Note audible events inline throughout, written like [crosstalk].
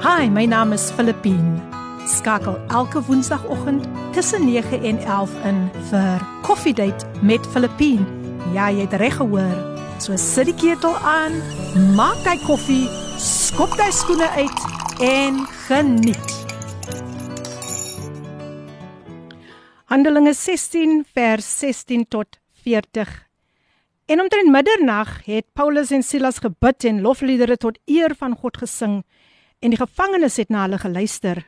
Hi, my naam is Filippine. Skakel elke woensdagoggend tussen 9 en 11 in vir Coffee Date met Filippine. Ja, jy het reg gehoor. So sit die ketel aan, maak jou koffie, skop jou skoene uit en geniet. Handelinge 16 vers 16 tot 40 En omtrent middernag het Paulus en Silas gebid en lofliedere tot eer van God gesing en die gevangenes het na hulle geluister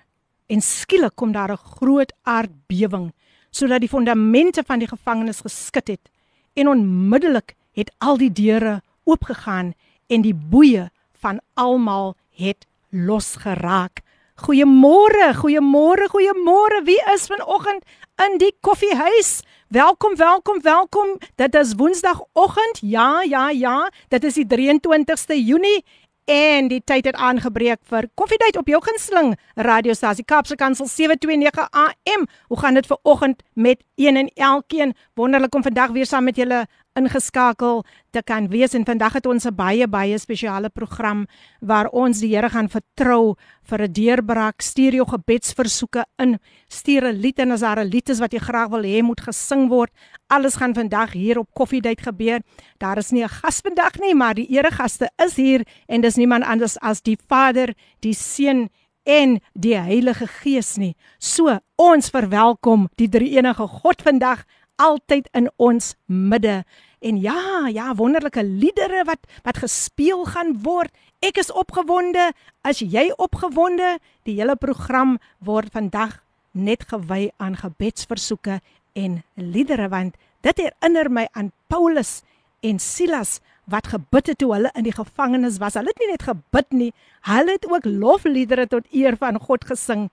en skielik kom daar 'n groot aardbewing sodat die fondamente van die gevangenis geskit het en onmiddellik het al die deure oopgegaan en die boeye van almal het losgeraak. Goeiemôre, goeiemôre, goeiemôre. Wie is vanoggend in die koffiehuis? Welkom, welkom, welkom. Dit is Woensdagoggend. Ja, ja, ja. Dit is die 23ste Junie En die tyd het aangebreek vir Koffiedייט op jou gunsteling radiostasie Kaapse Kansel 729 AM. Hoe gaan dit ver oggend met een en elkeen? Wonderlik om vandag weer saam met julle ingeskakel te kan wees en vandag het ons 'n baie baie spesiale program waar ons die Here gaan vertrou vir 'n deurbraak. Stuur jou gebedsversoeke in. Stuur 'n lied en as daar 'n lied is wat jy graag wil hê moet gesing word. Alles gaan vandag hier op Koffiedייט gebeur. Daar is nie 'n gas vandag nie, maar die eregaste is hier en dis niemand anders as die Vader, die Seun en die Heilige Gees nie. So, ons verwelkom die drie enige God vandag altyd in ons midde. En ja, ja, wonderlike liedere wat wat gespeel gaan word. Ek is opgewonde. As jy opgewonde, die hele program word vandag net gewy aan gebedsversoeke en liedere want dit herinner my aan Paulus en Silas wat gebid het toe hulle in die gevangenis was. Hulle het nie net gebid nie, hulle het ook lofliedere tot eer van God gesing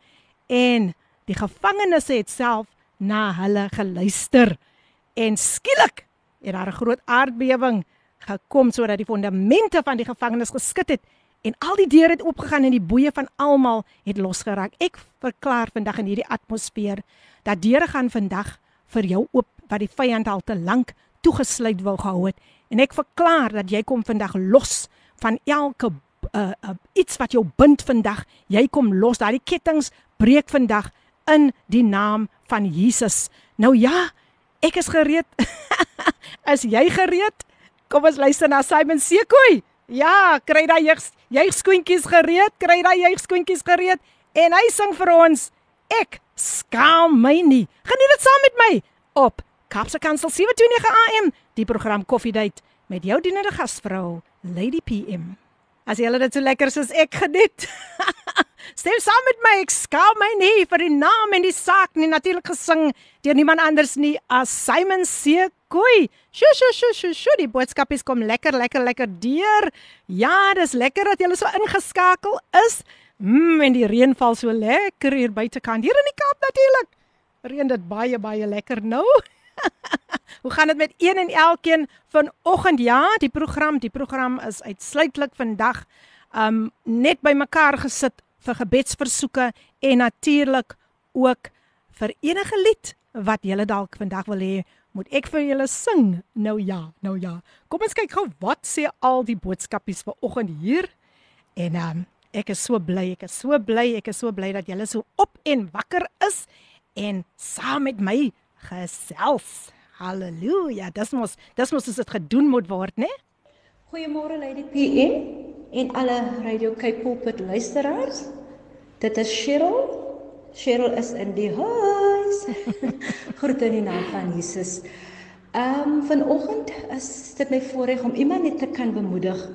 en die gevangenes het self na hulle geluister. En skielik het daar 'n groot aardbewing gekom sodat die fondamente van die gevangenis geskit het en al die deure het oopgegaan en die boeye van almal het losgeraak. Ek verklaar vandag in hierdie atmosfeer dat deure gaan vandag vir jou oop wat die vyand al te lank toegesluit wou gehou het. En ek verklaar dat jy kom vandag los van elke uh, uh, iets wat jou bind vandag. Jy kom los. Daardie kettinge breek vandag in die naam van Jesus. Nou ja, ek is gereed. [laughs] is jy gereed? Kom ons luister na Simon Sekoe. Ja, kry daai jeug jeugskoentjies gereed, kry daai jeugskoentjies gereed en hy sing vir ons. Ek skaam my nie. Geniet dit saam met my op Kapse Kansel 729 AM, die program Koffiedייט met jou dienende gasvrou Lady PM. As jy dit so lekker soos ek geniet. [laughs] Stem saam met my, ek skaam my nie vir die naam en die saak nie natuurlik gesing deur niemand anders nie as Simon. Kooi. Sjoe sjoe sjoe sjoe, sjo, die boodskap is kom lekker lekker lekker deur. Ja, dis lekker dat jy so ingeskakel is. Mmm, en die reën val so lekker hier buitekant. Hier in die Kaap natuurlik. Reën dit baie baie lekker nou. [laughs] [laughs] Hoe gaan dit met een en elkeen vanoggend? Ja, die program, die program is uitsluitlik vandag um net bymekaar gesit vir gebedsversoeke en natuurlik ook vir enige lied wat julle dalk vandag wil hê moet ek vir julle sing. Nou ja, nou ja. Kom ons kyk gou wat sê al die boodskapies vanoggend hier. En um ek is so bly, ek is so bly, ek is so bly dat julle so op en wakker is en saam met my gesels. Halleluja. Dis mos dis mos dit gedoen moet word, né? Goeiemôre Lady PM en alle Radio Cape Pulpit luisteraars. Dit is Cheryl. Cheryl is in die huis. [laughs] Groete in die naam van Jesus. Ehm um, vanoggend is dit my voorreg om iemand net te kan bemoedig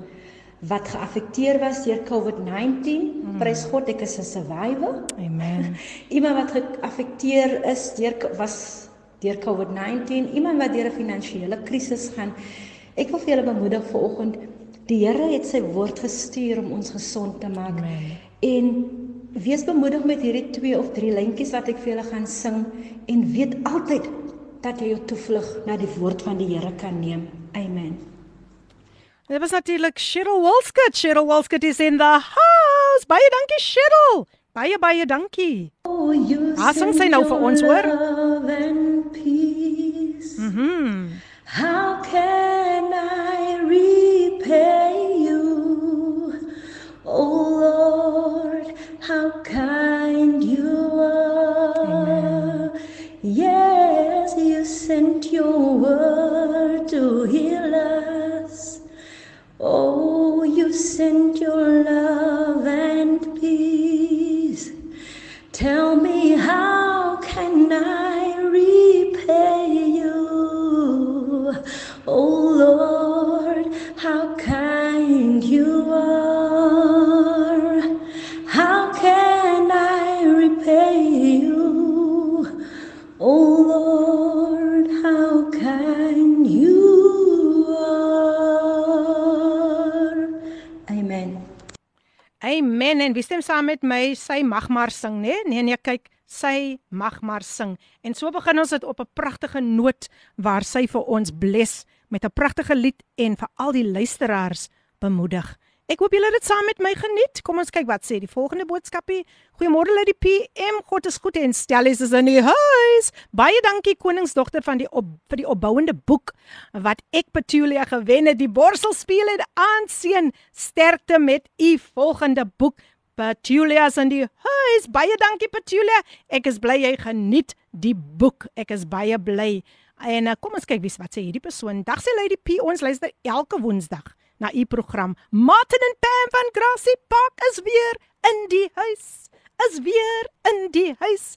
wat geaffekteer was deur COVID-19. Hmm. Prys God, ek is 'n survivor. Amen. [laughs] iemand wat geaffekteer is deur was deur COVID-19, iemand wat deur 'n finansiële krisis gaan. Ek wil vir julle bemoedig vir oggend. Die Here het sy woord gestuur om ons gesond te maak. Amen. En wees bemoedig met hierdie twee of drie lyntjies wat ek vir julle gaan sing en weet altyd dat jy jou toevlug na die woord van die Here kan neem. Amen. Dit was natuurlik Cheryl Wolskut. Cheryl Wolskut is in the house. Baie dankie Cheryl. Baie baie dankie. Oh, ah, sing sy nou vir ons hoor. Mhm. Mm How can I repay you? Oh Lord, how kind you are. Amen. Yes, you sent your word to heal us. Oh, you sent your love and peace. Tell me how can I saam met my? Sy mag maar sing, né? Nee? nee nee, kyk, sy mag maar sing. En so begin ons dit op 'n pragtige noot waar sy vir ons bless met 'n pragtige lied en vir al die luisteraars bemoedig. Ek hoop julle het dit saam met my geniet. Kom ons kyk wat sê die volgende boodskapie. Goeiemôre uit die PM. God is goed en stel is in die huis. Baie dankie koningsdogter van die op vir die opbouende boek wat ek Petulia gewen het. Die borselspeel het aanseën. Sterkte met u volgende boek. Petulia's in die huis. Baie dankie Petulia. Ek is bly jy geniet die boek. Ek is baie bly. En uh, kom ons kyk wie wat sê hierdie persoon. Dag sê Lady P, ons luister elke Woensdag na u program. Martin en Pam van Grassy Park is weer in die huis. Is weer in die huis.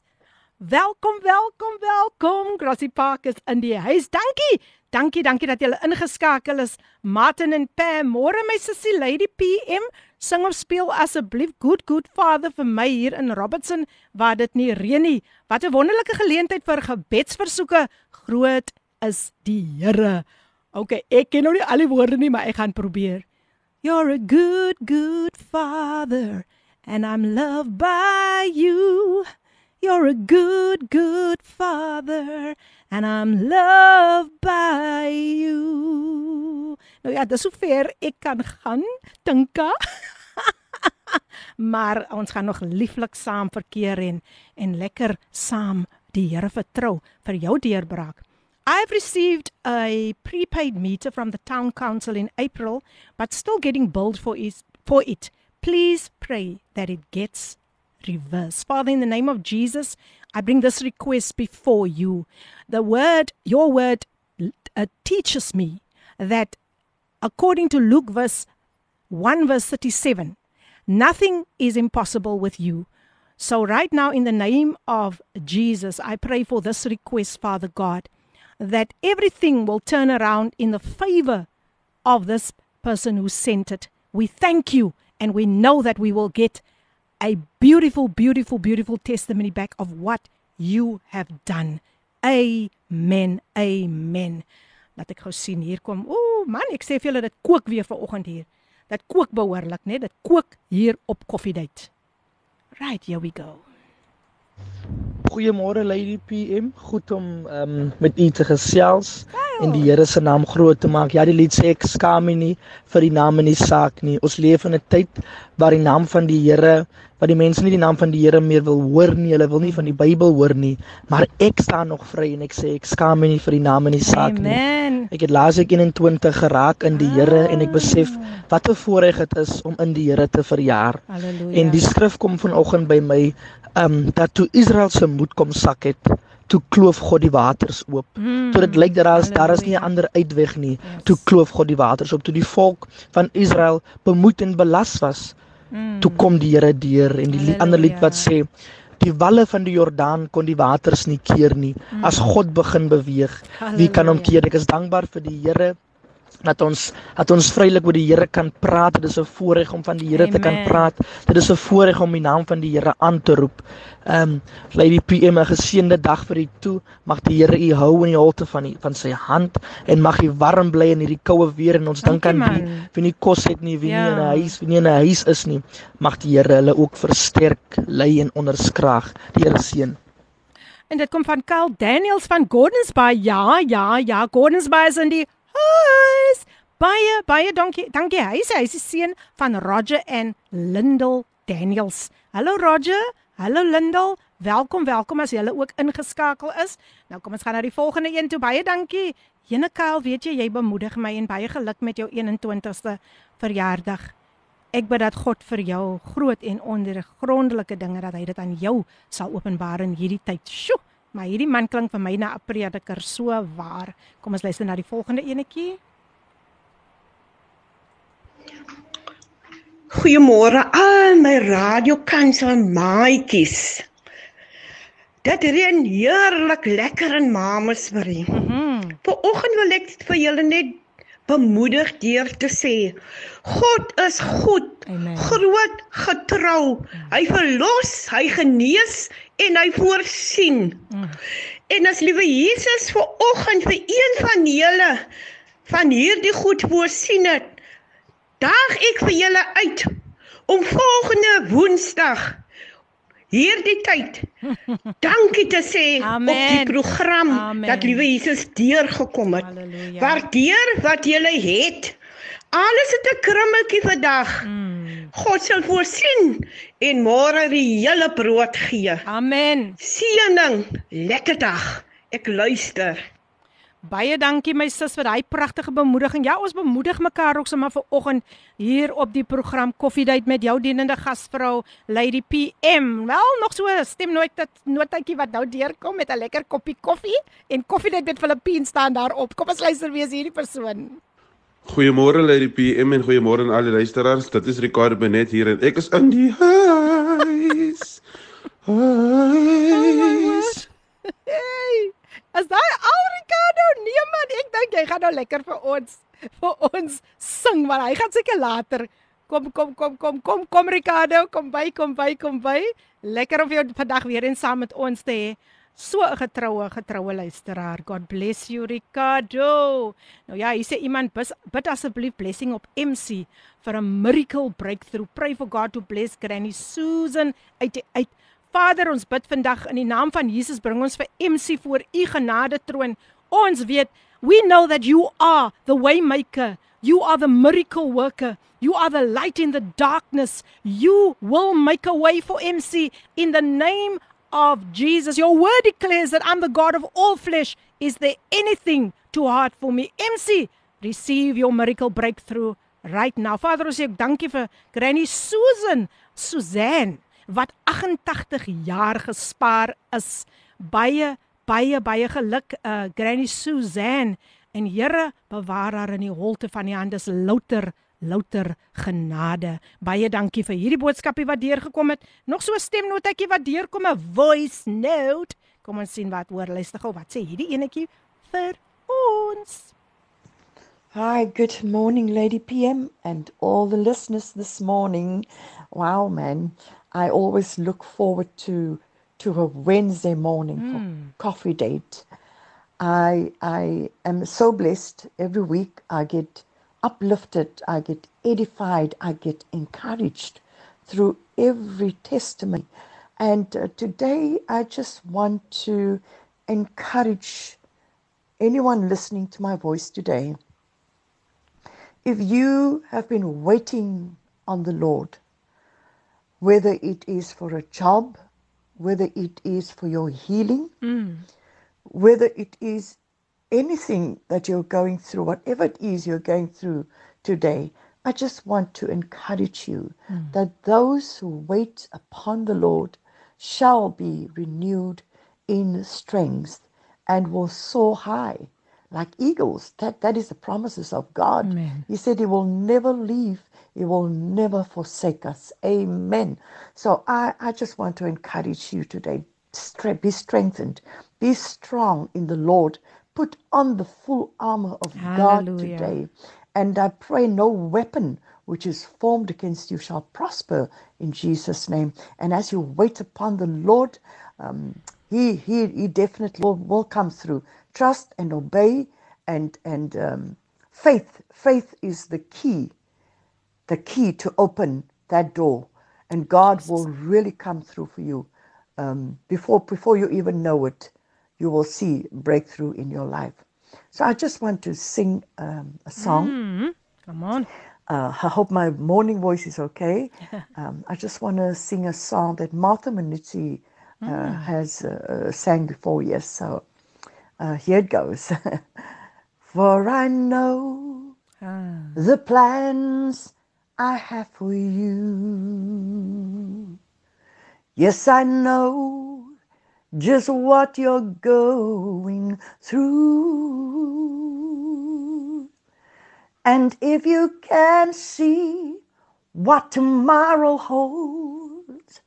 Welkom, welkom, welkom. Grassy Park is in die huis. Dankie. Dankie, dankie dat julle ingeskakel is. Martin en Pam, môre my sussie Lady PM, sing of speel asseblief Good Good Father vir my hier in Robertson waar dit nie reën nie. Wat 'n wonderlike geleentheid vir gebedsversoeke. Groot is die Here. Okay, ek ken nou nie al die woorde nie, maar ek gaan probeer. You're a good good father and I'm loved by you. You're a good good father and I'm loved by you. Nou ja, dis sover ek kan gaan, Tinka. [laughs] maar ons gaan nog lieflik saam verkeer en en lekker saam die Here vertrou vir jou deurbraak. I've received a prepaid meter from the town council in April, but still getting billed for it. For it. Please pray that it gets reversed. Father, in the name of Jesus, I bring this request before you. The word, your word, uh, teaches me that according to Luke verse 1 verse 37, nothing is impossible with you. So right now in the name of Jesus, I pray for this request, Father God that everything will turn around in the favor of this person who sent it. We thank you and we know that we will get a beautiful, beautiful, beautiful testimony back of what you have done. Amen. Amen. Laat ek gou sien hier kom. man, ek sê vir julle dit kook weer vanoggend hier. Dit kook behoorlik, né? Dit kook hier op Koffiedייט. Right, here we go. Goeiemôre Lady PM, goed om um, met u te gesels en die Here se naam groot te maak. Ja, die lied sê ek skaam my nie vir die naam in die saak nie. Ons leef in 'n tyd waar die naam van die Here, waar die mense nie die naam van die Here meer wil hoor nie. Hulle wil nie van die Bybel hoor nie, maar ek staan nog vry en ek sê ek skaam my nie vir die naam in die saak nie. Amen. Ek het laas ek 21 geraak in die Here en ek besef wat 'n voorreg dit is om in die Here te verjaar. Halleluja. En die skrif kom vanoggend by my um dat toe Israel se moed kom sak het, toe kloof God die waters oop. Mm, Toe dit lyk dat daar is daar is nie 'n ander uitweg nie. Yes. Toe kloof God die waters op toe die volk van Israel bemoeid en belas was. Mm. Toe kom die Here deur en die li- ander lied wat sê die walle van die Jordaan kon die waters nie keer nie. As God begin beweeg, wie kan hom Mm. Halleluja. keer? Ek is dankbaar vir die Here dat ons dat ons vrylik met die Here kan praat. Dit is 'n voorreg om van die Here te kan praat. Dit is 'n voorreg om die naam van die Here aan te roep. Ehm um, Lady PM 'n geseënde dag vir u toe. Mag die Here u hou in die holte van die, van sy hand en mag u warm bly in hierdie koue weer en ons dink aan wie wie nie kos het nie, wie nie in 'n Ja. huis, wie nie in 'n huis is nie. Mag die Here hulle ook versterk, lei en onderskraag. Die Here seën. En dit kom van Carl Daniels van Gordons Bay. Ja, ja, ja, Gordons Bay is in die huis. Baie baie dankie. Dankie. Hy sê hy is die seun van Roger en Lindel Daniels. Hallo Roger. Hallo Lindel. Welkom, welkom as julle ook ingeskakel is. Nou kom ons gaan na die volgende een toe. Baie dankie. Jene Karl, weet jy jy bemoedig my en baie geluk met jou 21ste verjaardag. Ek bid dat God vir jou groot en ondergrondelike dinge dat hy dit aan jou sal openbaar in hierdie tyd. Sjoe, maar hierdie man klink vir my na 'n prediker so waar. Kom ons luister na die volgende enetjie. goeiemôre aan my radiokansel maatjies. Dit reën heerlik lekker in Mamasbury. Mm Vanoggend wil ek vir julle net bemoedig deur te sê God is goed. Amen. Groot getrou. Hy verlos, hy genees en hy voorsien. Mm. En as liewe Jesus vanoggend vir een van julle van hierdie goed voorsien het, daag ek vir julle uit om volgende Woensdag hierdie tyd [laughs] dankie te sê Amen. op die program Amen. dat liewe Jesus deurgekom het. Halleluja. Waardeer wat jy het. Alles het 'n krummeltjie vandag. Mm. God sal voorsien en môre die hele brood gee. Amen. Seëning, lekker dag. Ek luister. Baie dankie my sis vir daai pragtige bemoediging. Ja, ons bemoedig mekaar ook sommer vanoggend hier op die program Koffiedייט met jou dienende gasvrou Lady PM. Wel, nog so stem nooit dat notaatjie wat nou deurkom met 'n lekker koppie koffie en Koffiedייט met Filippien staan daarop. Kom ons luister weer hierdie persoon. Goeiemôre Lady PM en goeiemôre aan al die luisteraars. Dit is Ricardo Benet hier en ek is in die huis. Huis. Is daai al Ricardo? Nee man, ek dink jy gaan nou lekker vir ons vir ons sing, maar hy gaan seker later. Kom kom kom kom kom kom Ricardo, kom by, kom by, kom by. Lekker om jou vandag weer eens saam met ons te hê. So 'n getroue getroue luisteraar. God bless you Ricardo. Nou ja, hier sê iemand bid asseblief blessing op MC vir 'n miracle breakthrough. Pray for God to bless Granny Susan uit uit Vader, ons bid vandag in die naam van Jesus bring ons vir MC voor u genade troon. Ons weet, we know that you are the way maker. You are the miracle worker. You are the light in the darkness. You will make a way for MC in the name of Jesus. Your word declares that I'm the God of all flesh. Is there anything too hard for me? MC, receive your miracle breakthrough right now. Vader, ons sê dankie vir Granny Susan, Suzanne wat 88 jaar gespaar is. Baie baie baie geluk uh Granny Suzanne en Here bewaar haar in die holte van die hand is louter louter genade. Baie dankie vir hierdie boodskapie wat deurgekom het. Nog so 'n stemnotetjie wat deurkom 'n voice note. Kom ons sien wat hoor luister gou wat sê hierdie enetjie vir ons. Hi, good morning Lady PM and all the listeners this morning. Wow man. I always look forward to to a Wednesday morning mm. for coffee date. I I am so blessed every week. I get uplifted, I get edified, I get encouraged through every testimony. And uh, today I just want to encourage anyone listening to my voice today. If you have been waiting on the Lord, whether it is for a job, whether it is for your healing, mm. whether it is anything that you're going through, whatever it is you're going through today, I just want to encourage you mm. that those who wait upon the Lord shall be renewed in strength and will soar high like eagles. That that is the promises of God. Amen. He said he will never leave he will never forsake us. Amen. So I, I just want to encourage you today. Be strengthened. Be strong in the Lord. Put on the full armor of Hallelujah. God today. And I pray no weapon which is formed against you shall prosper in Jesus' name. And as you wait upon the Lord, um, he, he, he definitely will, will come through. Trust and obey and, and um, faith. Faith is the key the key to open that door, and God will really come through for you. Um, before before you even know it, you will see breakthrough in your life. So I just want to sing um, a song. Mm, come on. Uh, I hope my morning voice is okay. [laughs] um, I just want to sing a song that Martha Manuzzi uh, mm. has uh, sang before. Yes, so uh, here it goes. [laughs] For I know ah. the plans I have for you. Yes, I know just what you're going through. And if you can see what tomorrow holds.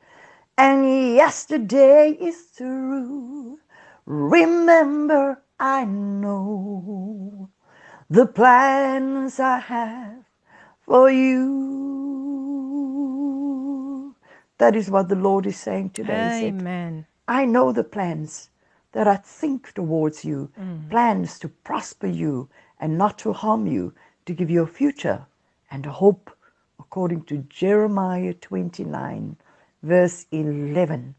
And yesterday is through. Remember, I know the plans I have for you. That is what the Lord is saying today. Amen. I know the plans that I think towards you, mm. plans to prosper you and not to harm you, to give you a future and a hope, according to Jeremiah 29, verse 11.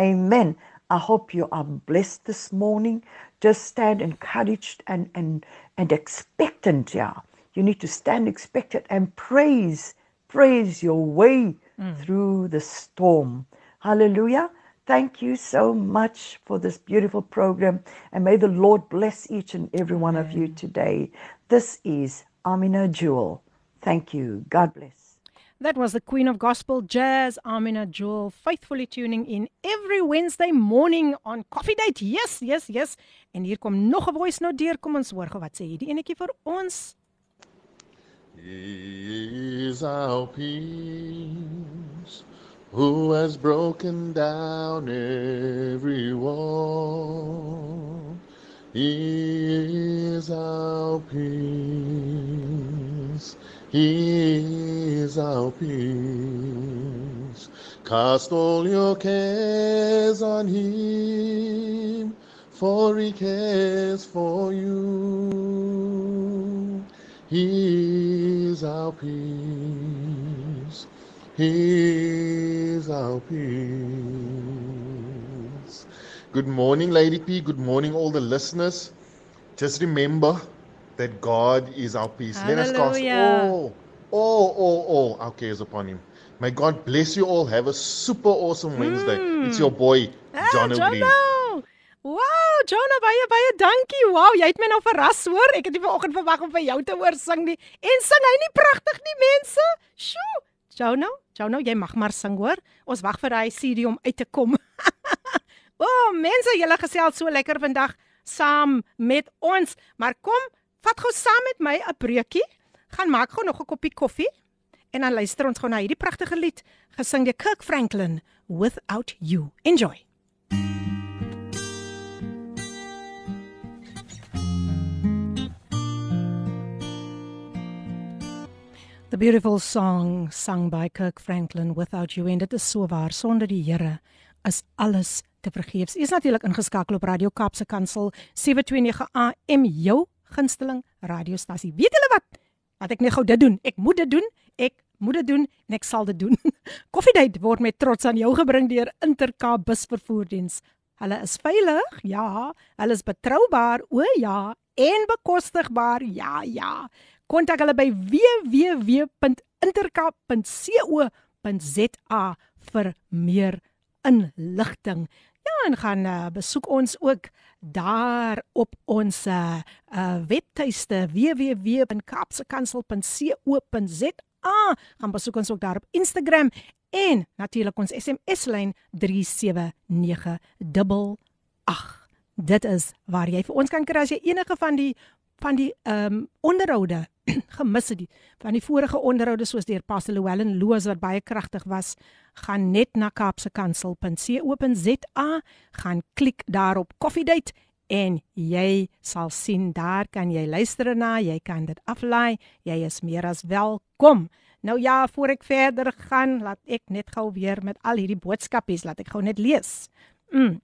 Amen. I hope you are blessed this morning. Just stand encouraged and, and, and expectant, yeah. You need to stand expectant and praise, praise your way hmm. through the storm. Hallelujah. Thank you so much for this beautiful program. And may the Lord bless each and every one of you today. This is Amina Jewel. Thank you. God bless. That was the Queen of Gospel Jazz, Amina Jewel, faithfully tuning in every Wednesday morning on Coffee Date. Yes, yes, yes. En hier kom nog 'n voice note deur. Kom ons hoor gou wat sê hierdie enetjie vir ons. He is our peace, who has broken down every wall. He is our peace. Is our peace. Cast all your cares on him, for he cares for you. He is our peace. He is our peace. Good morning, Lady P. Good morning, all the listeners. Just remember that God is our peace. Let us cast Hallelujah. all, all, all, all our cares upon Him. May God bless you all. Have a super awesome Wednesday. It's your boy, Ah, John O'Green. Jono. Wow, Jono, baie baie dankie. Wow, jy het my nou verras hoor. Ek het nie vanoggend verwag om vir jou te hoor sing nie. En sing hy nie pragtig nie, mense? Sjoe. Jono, Jono, jy mag maar sing hoor. Ons wag vir daai CD om uit te kom. [laughs] o, oh, mense, julle gesels so lekker vandag saam met ons. Maar kom, vat gou saam met my 'n breekie. Gaan maak gou nog 'n koppie koffie. En dan luister ons gou na hierdie pragtige lied gesing deur Kirk Franklin, Without You. Enjoy. The beautiful song sung by Kirk Franklin Without You and dit is so waar sonder die Here is alles te vergeefs. U is natuurlik ingeskakel op Radio Kaapse Kansel 729 AM jou gunsteling radiostasie. Weet julle wat? Laat ek net gou dit doen. Ek moet dit doen. Ek moet dit doen en ek sal dit doen. [laughs] Koffiedייט word met trots aan jou gebring deur Intercape busvervoerdiens. Hulle is veilig, ja. Hulle is betroubaar, o ja, en bekostigbaar, ja, ja. Kontak hulle by www.intercape.co.za vir meer inligting. Ja, en gaan uh, besoek ons ook daar op ons uh, uh, webtuiste www.kapsekansel.co.za. Gaan besoek ons ook daar op Instagram en natuurlik ons SMS lyn 37988. Dit is waar jy vir ons kan kry as jy enige van die van die ehm um, onderhoude [clears throat] gemis het die van die vorige onderhoude soos deur Pastor Llewellyn Loos wat baie kragtig was, gaan net na kapsekansel.co.za, gaan klik daarop Coffee Date en jy sal sien daar kan jy luister na, jy kan dit aflaai, jy is meer as welkom. Nou ja, voor ek verder gaan, laat ek net gou weer met al hierdie boodskapies laat ek gou net lees. Mm.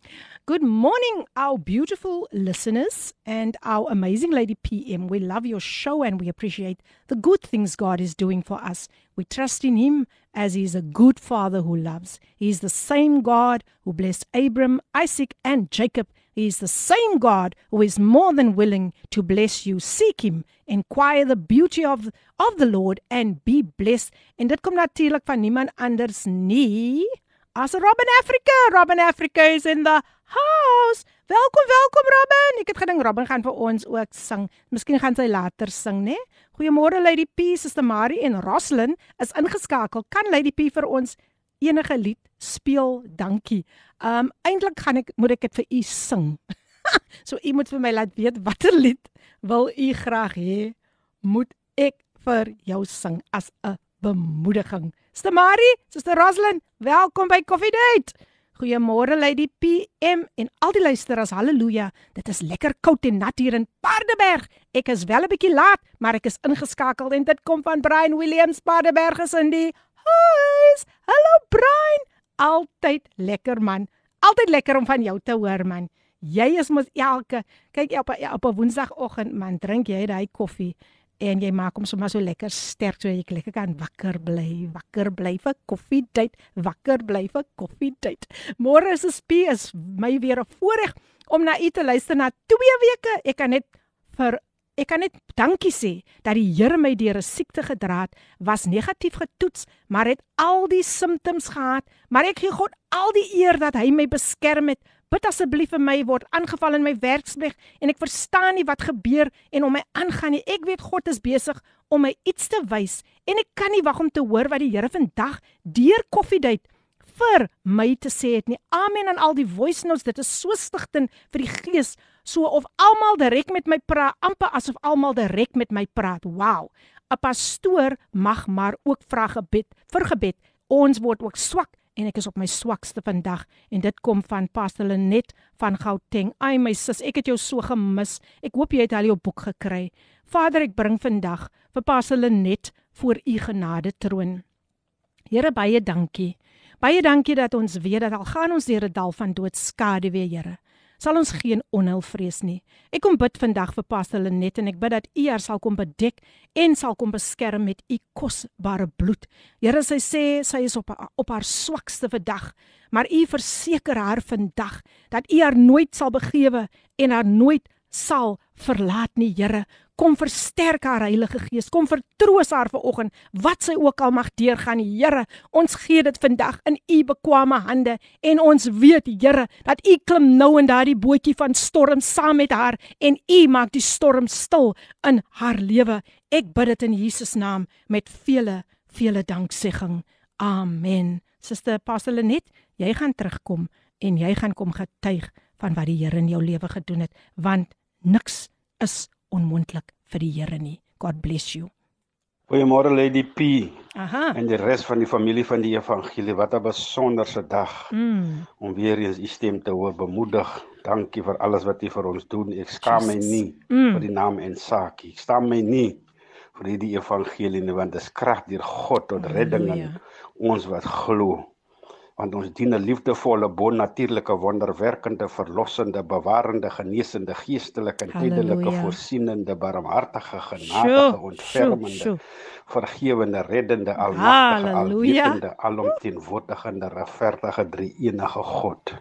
Good morning, our beautiful listeners and our amazing Lady PM. We love your show and we appreciate the good things God is doing for us. We trust in Him as He is a good Father who loves. He is the same God who blessed Abram, Isaac, and Jacob. He is the same God who is more than willing to bless you. Seek Him, inquire the beauty of, of the Lord, and be blessed. En dit kom natuurlik van niemand anders nie as Robin Africa. Robin Africa is in the house. Welkom, welkom Robin. Ek het gedink Robin gaan vir ons ook sing. Miskien gaan sy later sing, né? Goeiemôre Lady P, Suster Marie en Roslyn is ingeskakel. Kan Lady P vir ons enige lied speel? Dankie. Um eintlik gaan ek moet ek dit vir u sing. [laughs] so u moet vir my laat weet watter lied wil u graag hê moet ek vir jou sing as 'n bemoediging. Stemari, Suster Roslyn, welkom by Coffee Date. Goeiemôre Lady PM en al die luisteraars. Halleluja. Dit is lekker koud en nat hier in Paardeberg. Ek is wel 'n bietjie laat, maar ek is ingeskakel en dit kom van Brian Williams Paardeberg is in die huis. Hallo Brian. Altyd lekker man. Altyd lekker om van jou te hoor man. Jy is mos elke kyk op op 'n woensdagoggend man, drink jy daai koffie en jy maak hom sommer so lekker sterk so jy lekker kan wakker bly, wakker bly vir koffietyd, wakker bly vir koffietyd. Môre is spie is my weer 'n voorreg om na u te luister na 2 weke. Ek kan net vir ek kan net dankie sê dat die Here my deur 'n siekte gedra het, was negatief getoets, maar het al die simptoms gehad, maar ek gee God al die eer dat hy my beskerm het Bid asseblief vir my word aangeval in my werksplek en ek verstaan nie wat gebeur en om my aangaan nie. Ek weet God is besig om my iets te wys en ek kan nie wag om te hoor wat die Here vandag deur koffiedייט vir my te sê het nie. Amen aan al die voice notes. Dit is so stigtend vir die gees. So of almal direk met my praat, amper asof almal direk met my praat. Wow. 'n Pastoor mag maar ook vra gebed vir gebed. Ons word ook swak en ek is op my swakste vandag en dit kom van Pastor Lenet van Gauteng. Ai my sis, ek het jou so gemis. Ek hoop jy het al jou boek gekry. Vader, ek bring vandag vir Pastor Lenet voor u genade troon. Here baie dankie. Baie dankie dat ons weet dat al gaan ons deur 'n dal van dood skade weer, Here sal ons geen onheil vrees nie. Ek kom bid vandag vir Pastor Lenet en ek bid dat U haar sal kom bedek en sal kom beskerm met U kosbare bloed. Here, sy sê sy is op op haar swakste vandag, maar U verseker haar vandag dat U haar nooit sal begewe en haar nooit sal verlaat nie, Here. Kom versterk haar Heilige Gees. Kom vertroos haar vanoggend wat sy ook al mag deurgaan, Here. Ons gee dit vandag in U bekwame hande en ons weet, Here, dat U klim nou in daardie bootjie van storm saam met haar en U maak die storm stil in haar lewe. Ek bid dit in Jesus naam met vele vele danksegging. Amen. Suster Pastor Lenet, jy gaan terugkom en jy gaan kom getuig van wat die Here in jou lewe gedoen het, want niks is onmoontlik vir die Here nie. God bless you. Goeiemôre Lady P. Aha. En die res van die familie van die evangelie. Wat 'n besonderse dag Mm. om weer eens u stem te hoor bemoedig. Dankie vir alles wat u vir ons doen. Ek skaam my Jesus. nie Mm. vir die naam en saak. Ek skaam my nie vir hierdie evangelie nie want dit is krag deur God tot redding aan Halleluja. ons wat glo. Want ons dien 'n liefdevolle, bonatuurlike, wonderwerkende, verlossende, bewarende, genesende, geestelike en tydelike, voorsienende, barmhartige, genadige, ontfermende, vergewende, reddende, almagtige, alwetende, alomteenwoordigende, regverdige, drie-enige God.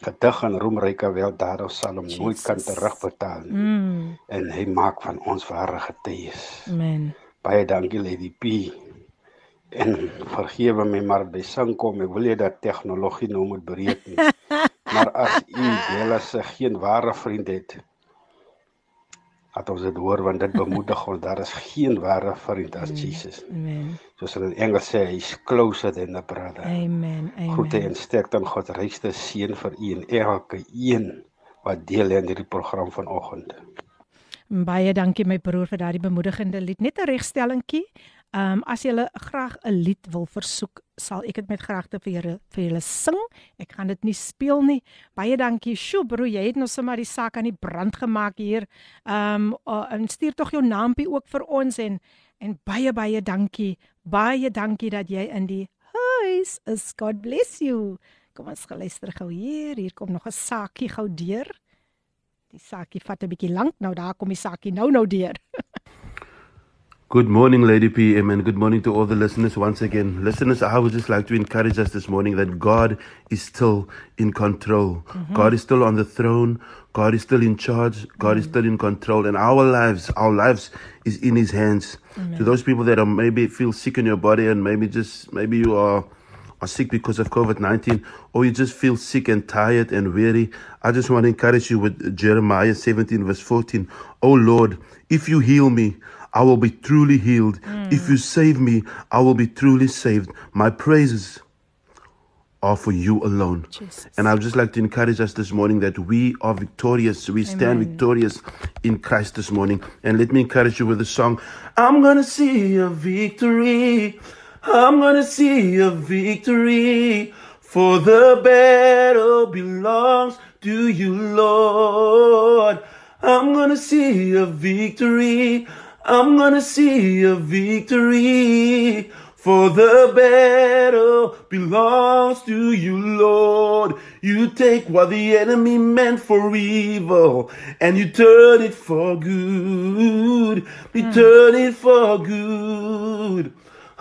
Gedig en roemryke weldadig sal hom nooit kan terugbetaal nie. Mm. En hy maak van ons ware getuies. Amen. Baie dankie Lady P. En vergewe my maar by sing kom. Ek wil nie dat tegnologie nou moet breek nie. [laughs] maar as u Bella se geen ware vriend het, laat ons dit hoor want dit bemoedig ons. Daar is geen ware vriend as Jesus. Amen. Soos hulle in Engels sê, he's closer than a brother. Amen. Groete Amen. en sterkte aan God rykste seën vir u en elke een wat deel het aan hierdie program vanoggend. Baie dankie my broer vir daardie bemoedigende lied. Net 'n regstellingkie. Ehm um, as jy graag 'n lied wil versoek, sal ek dit met graagte vir julle vir julle sing. Ek gaan dit nie speel nie. Baie dankie. Sjoe broer, jy het nou sommer die saak aan die brand gemaak hier. Ehm um, uh, en stuur tog jou naampie ook vir ons en en baie baie dankie. Baie dankie dat jy in die huis is. God bless you. Kom ons gaan luister gou hier. Hier kom nog 'n saakie gou deur. Die saakie vat 'n bietjie lank. Nou daar kom die saakie nou nou deur. [laughs] Good morning, Lady PM, and good morning to all the listeners once again. Listeners, I would just like to encourage us this morning that God is still in control. Mm-hmm. God is still on the throne. God is still in charge. God is mm-hmm. still in control. And our lives, our lives is in His hands. To those people that are maybe feel sick in your body and maybe just, maybe you are are sick because of COVID 19, or you just feel sick and tired and weary, I just want to encourage you with Jeremiah 17, verse 14. Oh Lord, if you heal me, I will be truly healed. Hmm. If you save me, I will be truly saved. My praises are for you alone. Jesus. And I would just like to encourage us this morning that we are victorious. We stand victorious in Christ this morning. And let me encourage you with the song I'm going to see a victory. I'm going to see a victory. For the battle belongs to you, Lord. I'm going to see a victory. I'm to see a victory. For the battle belongs to you, Lord. You take what the enemy meant for evil and you turn it for good. You hmm. turn it for good.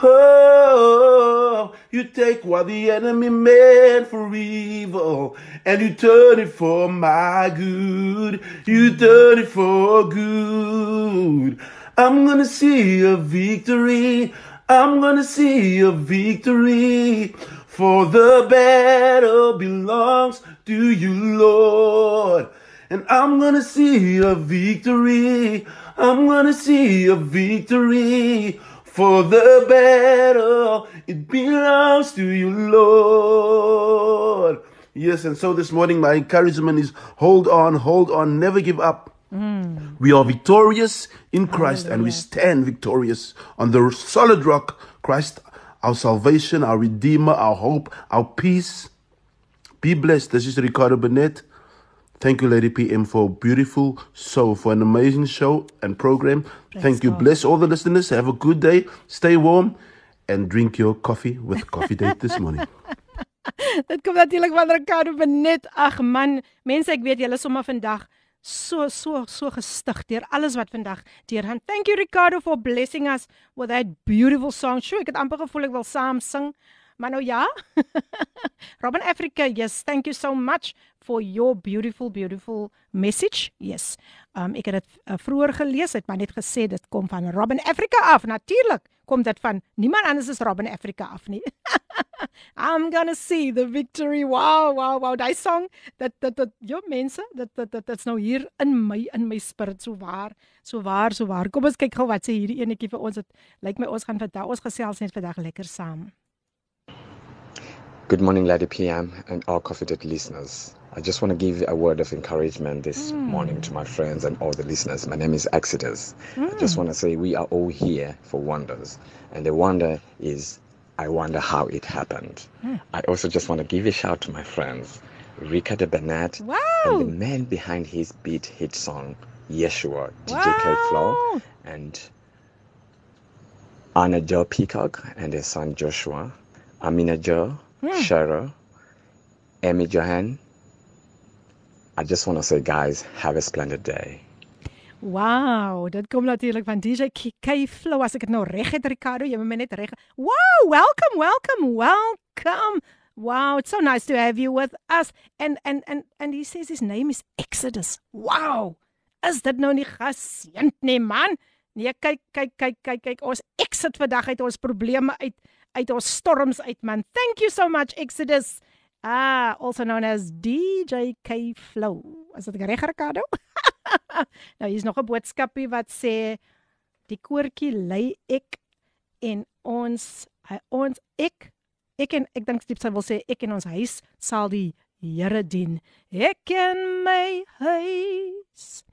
Oh, you take what the enemy meant for evil and you turn it for my good. You hmm. turn it for good. I'm gonna see a victory. I'm gonna see a victory. For the battle belongs to you, Lord. And I'm gonna see a victory. I'm gonna see a victory. For the battle, it belongs to you, Lord. Yes, and so this morning my encouragement is hold on, hold on, never give up. We are victorious in Christ and we stand victorious on the solid rock, Christ, our salvation, our Redeemer, our hope, our peace. Be blessed. This is Ricardo Burnett. Thank you, Lady PM, for a beautiful show, for an amazing show and program. Thank you. God. Bless all the listeners. Have a good day. Stay warm and drink your coffee with Coffee Date this morning. [laughs] Dit kom natuurlik van Ricardo Benet. Ag man, mense, ek weet julle is sommer vandag so so so gestig deur alles wat vandag deurgaan. Thank you Ricardo for blessing us with that beautiful song. Sjoe, ek het amper gevoel ek wil saam sing. Maar nou ja. [laughs] Robin Africa, yes, thank you so much for your beautiful beautiful message. Yes. Um ek het dit uh, vroeër gelees, het maar net gesê dit kom van Robin Africa af. Natuurlik kom dit van niemand anders as Robin Africa af nie. [laughs] I'm gonna see the victory. Wow, wow, wow. Daai song dat dat dat jou mense, dat dat dat dit's nou hier in my in my spirit so waar, so waar, so waar. Kom ons kyk gou wat sê hierdie enetjie vir ons. Dit lyk my ons gaan vandag ons gesels net vandag lekker saam. Good morning, Lady PM, and all Coffee Date listeners. I just want to give a word of encouragement this hmm. morning to my friends and all the listeners. My name is Exodus. I just hmm. want to say we are all here for wonders, and the wonder is I wonder how it happened. Hmm. I also just want to give a shout to my friends, Rika de Bernat, Wow. and the man behind his beat hit song, Yeshua, DJ K Flow, and Anna Joe Peacock and their son Joshua, Amina Joe, Cheryl, Amy Johan. I just want to say, guys, have a splendid day. Wow, dit kom natuurlik van DJ K K Flow as ek dit nou reg het Ricardo, jy moet my net reg. Wow, welcome, welcome, welcome. Wow, it's so nice to have you with us. And and and and he says his name is Exodus. Wow. Is dit nou nie geseënd nie, man? Nee, kyk kyk kyk kyk kyk ons exit vandag uit ons probleme uit uit ons storms uit man. Thank you so much Exodus. Ah, also known as DJ K Flow. Is dit reg Ricardo? [laughs] nou hier's nog 'n boodskapie wat sê die koortjie lei ek en ons ons ek ek en ek dink diep sy wil sê ek en ons huis sal die Here dien. Ek en my huis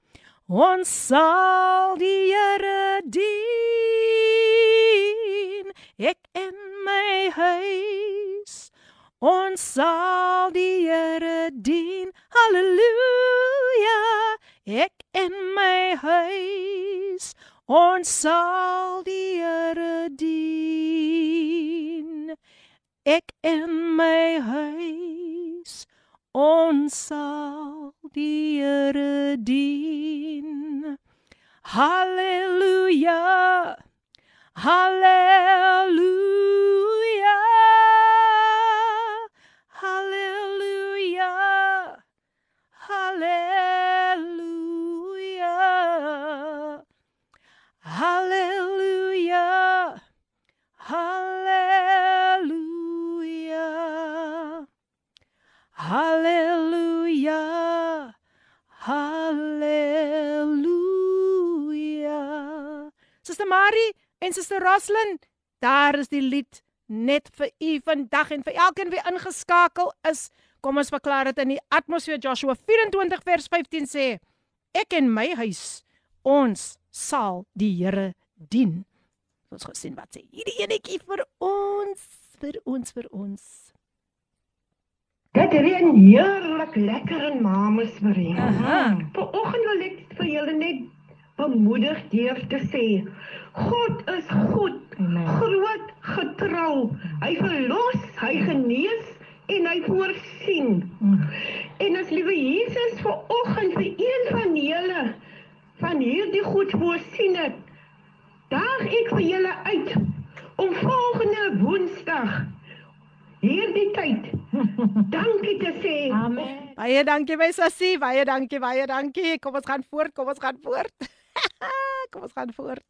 ons sal die Here dien. Ek en my huis ons sal die Here dien. Halleluja. Ek en my huis ons sal die Here dien. Ek en my huis ons sal die Here dien. Halleluja. Hallelujah. En Suster Roslyn, daar is die lied net vir u vandag en vir elkeen wie ingeskakel is. Kom ons verklaar dit in die atmosfeer Joshua 24 vers 15 sê: Ek en my huis, ons sal die Here dien. Ons gesien wat sê hierdie enetjie vir ons, vir ons, vir ons. Dit reën heerlik lekker in Mamasbury. Vanoggend wil ek vir julle net bemoedig deur te sê God is goed, Amen. groot, getrou. Hy verlos, hy genees en hy voorsien. Mm. En as liewe Jesus vanoggend vir een van julle van hierdie goed voorsien het, daag ek vir julle uit om volgende Woensdag hierdie tyd [laughs] dankie te sê. Amen. Baie dankie my sussie, baie dankie, baie dankie. Kom ons gaan voort, kom ons gaan voort. [laughs] [laughs] kom ons gaan voort.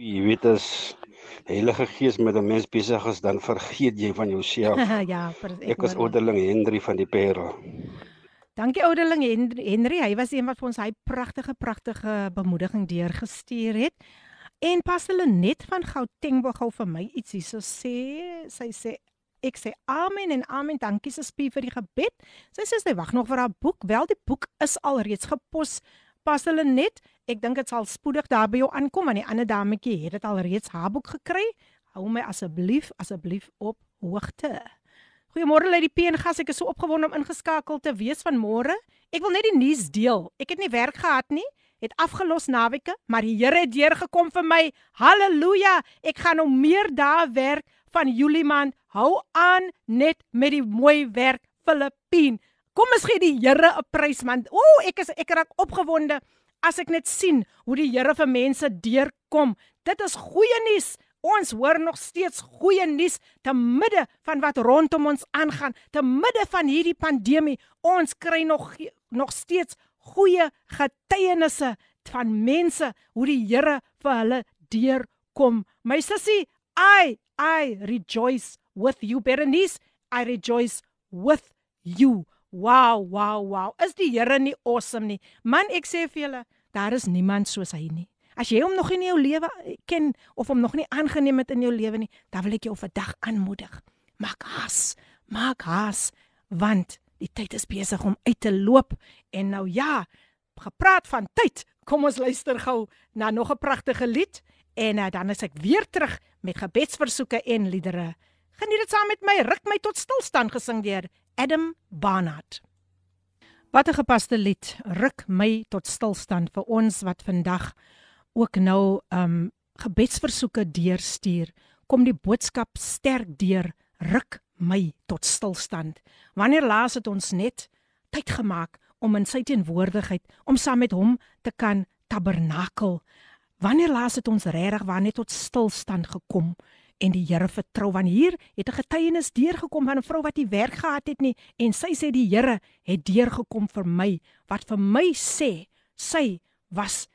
Jy weet as Heilige Gees met 'n mens besig is, dan vergeet jy van jouself. [laughs] ja, ek, ek was ouderling Hendrie van die Parel. Dankie ouderling Henry. Hy was een wat vir ons hy pragtige pragtige bemoediging deurgestuur het. En pas hulle net van Gauteng wou gou vir my iets hierso sê. Sy sê ek sê amen en amen. Dankie Sespie vir die gebed. Sy sê sy wag nog vir haar boek. Wel die boek is alreeds gepos. Pas hulle net. Ek dink dit sal spoedig daar by jou aankom want die ander dametjie het dit alreeds haar boek gekry. Hou my asseblief asseblief op hoogte. Goeiemôre uit die PNG. Ek is so opgewonde om ingeskakel te wees vanmôre. Ek wil net die nuus deel. Ek het nie werk gehad nie. Het afgelos naweke, maar die Here het deurgekom vir my. Halleluja. Ek gaan nou meer dae werk van Julie maand. Hou aan net met die mooi werk Filippien. Kom ons gee die Here 'n prys man. Ooh, ek is ek raak opgewonde as ek net sien hoe die Here vir mense deurkom. Dit is goeie nuus. Ons hoor nog steeds goeie nuus te midde van wat rondom ons aangaan, te midde van hierdie pandemie. Ons kry nog nog steeds goeie getuienisse van mense hoe die Here vir hulle deurkom. My sussie, I I rejoice with you Berenice. I rejoice with you. Wow, wow, wow. Is die Here nie awesome nie? Man, ek sê vir julle, daar is niemand soos hy nie. As jy hom nog nie in jou lewe ken of hom nog nie aangeneem het in jou lewe nie, dan wil ek jou vandag aanmoedig. Maak haas, maak haas, want die tyd is besig om uit te loop en nou ja, gepraat van tyd. Kom ons luister gou na nog 'n pragtige lied en uh, dan is ek weer terug met gebedsversoeke en liedere. Geniet dit saam met my, ruk my tot stilstand gesing deur Adam Barnard. Wat 'n gepaste lied, ruk my tot stilstand vir ons wat vandag ook nou um gebedsversoeke deurstuur, kom die boodskap sterk deur, ruk my tot stilstand. Wanneer laas het ons net tyd gemaak om in sy teenwoordigheid om saam met hom te kan tabernakel? Wanneer laas het ons regtig waar net tot stilstand gekom en die Here vertrou want hier het 'n getuienis deurgekom van 'n vrou wat nie werk gehad het nie en sy sê die Here het deurgekom vir my wat vir my sê sy was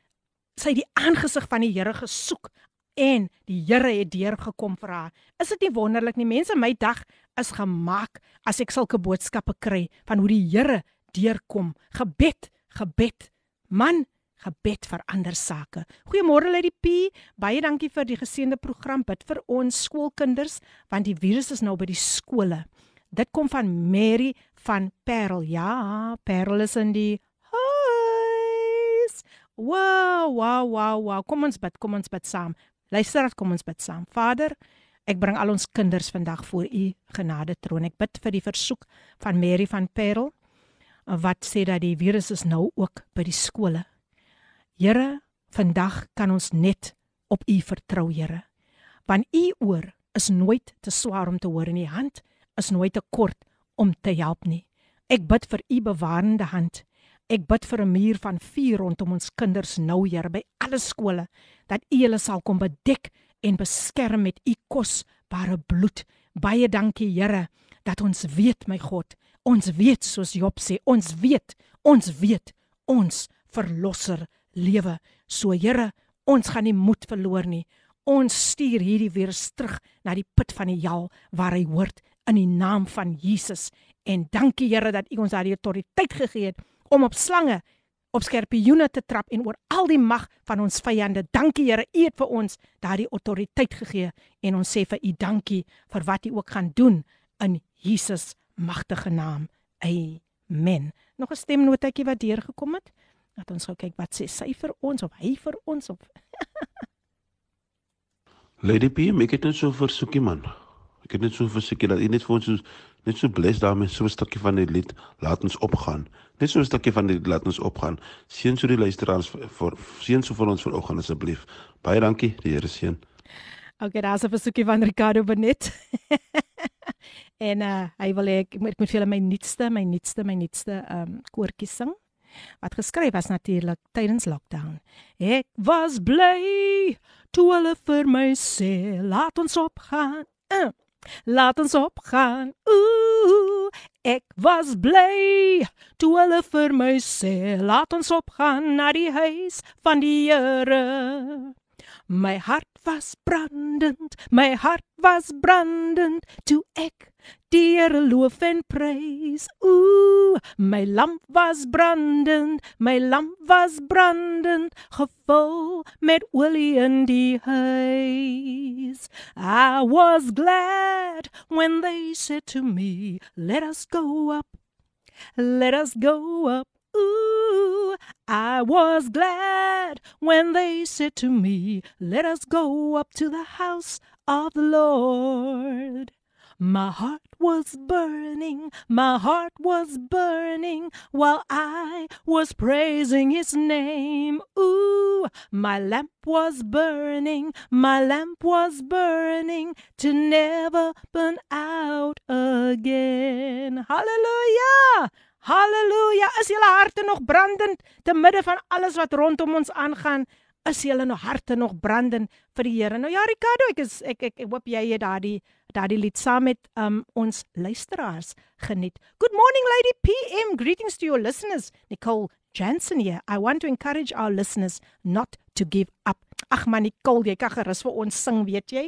sy die aangesig van die Here gesoek en die Here het deurgekom vir haar. Is dit nie wonderlik nie? Mense, my dag is gemaak as ek sulke boodskappe kry van hoe die Here deurkom. Gebed, gebed. Man, gebed vir ander sake. Goeiemôre Lady P. Baie dankie vir die geseënde program bid vir ons skoolkinders want die virus is nou by die skole. Dit kom van Mary van Parel. Ja, Parel is in die Wow, wow, wow, wow. Kom ons bid, kom ons bid saam. Luister, kom ons bid saam. Vader, ek bring al ons kinders vandag voor u genade troon. Ek bid vir die versoek van Mary van Parel wat sê dat die virus is nou ook by die skole. Here, vandag kan ons net op u vertrou, Here. Want u oor is nooit te swaar om te hoor en u hand is nooit te kort om te help nie. Ek bid vir u bewarende hand. Ek bid vir 'n muur van vuur rondom ons kinders nou, Here, by alle skole, dat U hulle sal kom bedek en beskerm met U kosbare bloed. Baie dankie, Here, dat ons weet, my God, ons weet soos Job sê, ons weet, ons weet, ons verlosser lewe. So, Here, ons gaan nie moed verloor nie. Ons stuur hierdie weer terug na die put van die hel waar hy hoort in die naam van Jesus. En dankie Here dat U ons daardie autoriteit gegee het om op slange op skerpioene te trap en oor al die mag van ons vyande. Dankie Here, U het vir ons daardie autoriteit gegee en ons sê vir U dankie vir wat U ook gaan doen in Jesus magtige naam. Amen. Nog 'n stemnotetjie wat deurgekom het. Laat ons gou kyk wat sê sy vir ons of hy vir ons of [laughs] Lady P, ek het net so versoekie man. Ek het net so versoekie dat u net vir ons net so bless daarmee so 'n stukkie van die lied laat ons opgaan. Net so 'n stukkie van die laat ons opgaan. Seën so die luisteraars vir seën so vir ons vanoggend asseblief. Baie dankie. Die Here seën. Okay, daar's 'n versoekie van Ricardo Benet. [laughs] en uh hy wil ek moet met vir my nuutste, my nuutste, my nuutste um koortjie sing wat geskryf was natuurlik tydens lockdown. Ek was bly toe hulle vir my sê laat ons opgaan. Uh, laat ons opgaan. Ooh, ek was bly toe hulle vir my sê laat ons opgaan na die huis van die Here. My hart was brandend, my hart was brandend toe ek Here loof en prys. Ooh, my lamp was brandend, my lamp was brandend, gevul met olie in die huis. I was glad when they said to me, "Let us go up. Let us go up." Ooh, I was glad when they said to me, Let us go up to the house of the Lord. My heart was burning, my heart was burning while I was praising his name. Ooh, my lamp was burning, my lamp was burning to never burn out again. Hallelujah! Halleluja. Is julle harte nog brandend te midde van alles wat rondom ons aangaan? Is julle nog harte nog brandend vir die Here? Nou ja, Ricardo, ek is ek ek, ek hoop jy het daardie daardie lied saam met um ons luisteraars geniet. Good morning lady PM. Greetings to your listeners. Nicole Jansen hier. I want to encourage our listeners not to give up. Ag man Nicole, jy kan gerus vir ons sing, weet jy?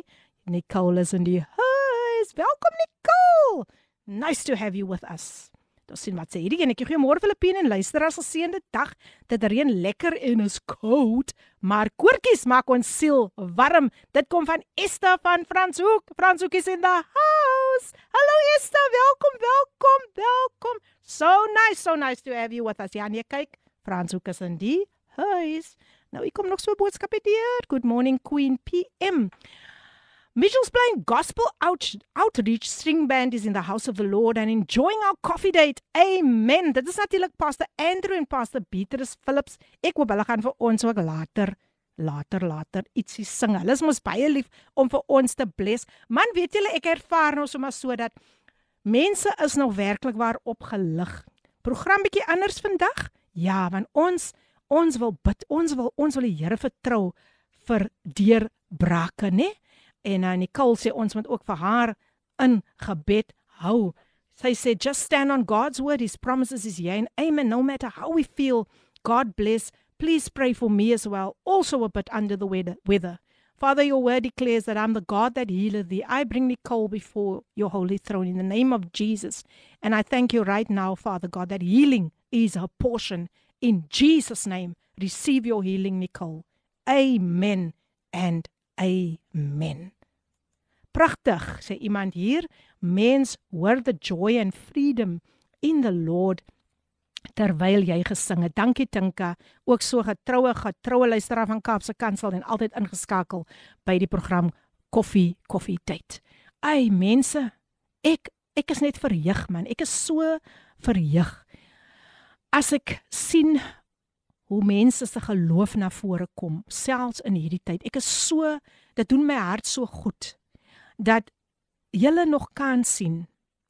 Nicole is in die huis. Welkom Nicole. Nice to have you with us. Ons sien wat sê hierdie enetjie. Goeiemôre Filippine en luisteraars. Geseënde dag. Dit reën lekker en is koud, maar koortjies maak ons siel warm. Dit kom van Esther van Franshoek. Franshoek is in the house. Hallo Esther, welkom, welkom, welkom. So nice, so nice to have you with us. Ja, nee, kyk. Franshoek is in die huis. Nou, ek kom nog so 'n boodskap hier. Good morning Queen PM. Mitchell's Plain Gospel Out Outreach String Band is in the house of the Lord and enjoying our coffee date. Amen. Dit is natuurlik Pastor Andrew en Pastor Beatrice Phillips. Ek hoop hulle gaan vir ons ook later later later ietsie sing. Hulle is mos baie lief om vir ons te bless. Man, weet julle ek ervaar nou sommer so dat mense is nog werklik waar opgelig. Program bietjie anders vandag? Ja, want ons ons wil bid. Ons wil ons wil die Here vertrou vir deurbrake, né? Nee? En uh, Nicole sê ons moet ook vir haar in gebed hou. Sy sê just stand on God's word, his promises is yea and amen no matter how we feel. God bless. Please pray for me as well, also a bit under the weather. Father, your word declares that I'm the God that healeth thee. I bring Nicole before your holy throne in the name of Jesus. And I thank you right now, Father God, that healing is her portion. In Jesus' name, receive your healing, Nicole. Amen and amen. Pragtig, sê iemand hier. Mens hoor the joy and freedom in the Lord terwyl jy gesing het. Dankie Tinka, ook so getroue getroue luisteraar van Kaapse Kansel en altyd ingeskakel by die program Koffie Koffie Tyd. Ai mense, ek ek is net verheug man. Ek is so verheug as ek sien hoe mense se geloof na vore kom selfs in hierdie tyd. Ek is so dit doen my hart so goed dat julle nog kan sien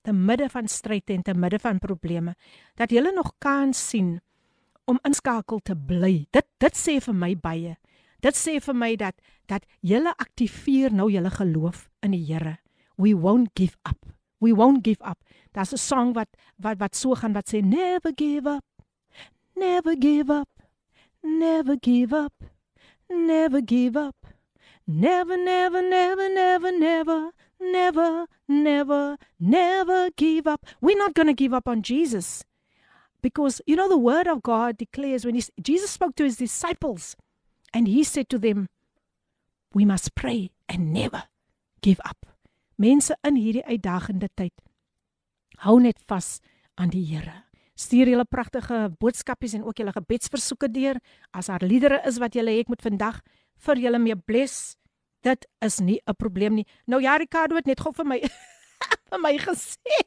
te midde van stryd en te midde van probleme dat julle nog kan sien om inskakel te bly. Dit dit sê vir my baie. Dit sê vir my dat dat julle aktiveer nou julle geloof in die Here. We won't give up. We won't give up. Daar's 'n song wat wat wat so gaan wat sê never give up. Never give up. Never give up. Never give up. Never, never, never, never, never, never, never, never give up. We're not going to give up on Jesus. because you know the word of God declares when he, Jesus spoke to his disciples and he said to them we must pray and never give up. Mense in hierdie uitdagende tyd hou net vas aan die Here. Stuur julle pragtige boodskapies en ook julle gebedsversoeke deur. As daar liedere is wat julle ek moet vandag vir julle mee bless, dit is nie 'n probleem nie. Nou ja, Ricardo het net gou vir my [laughs] vir my gesê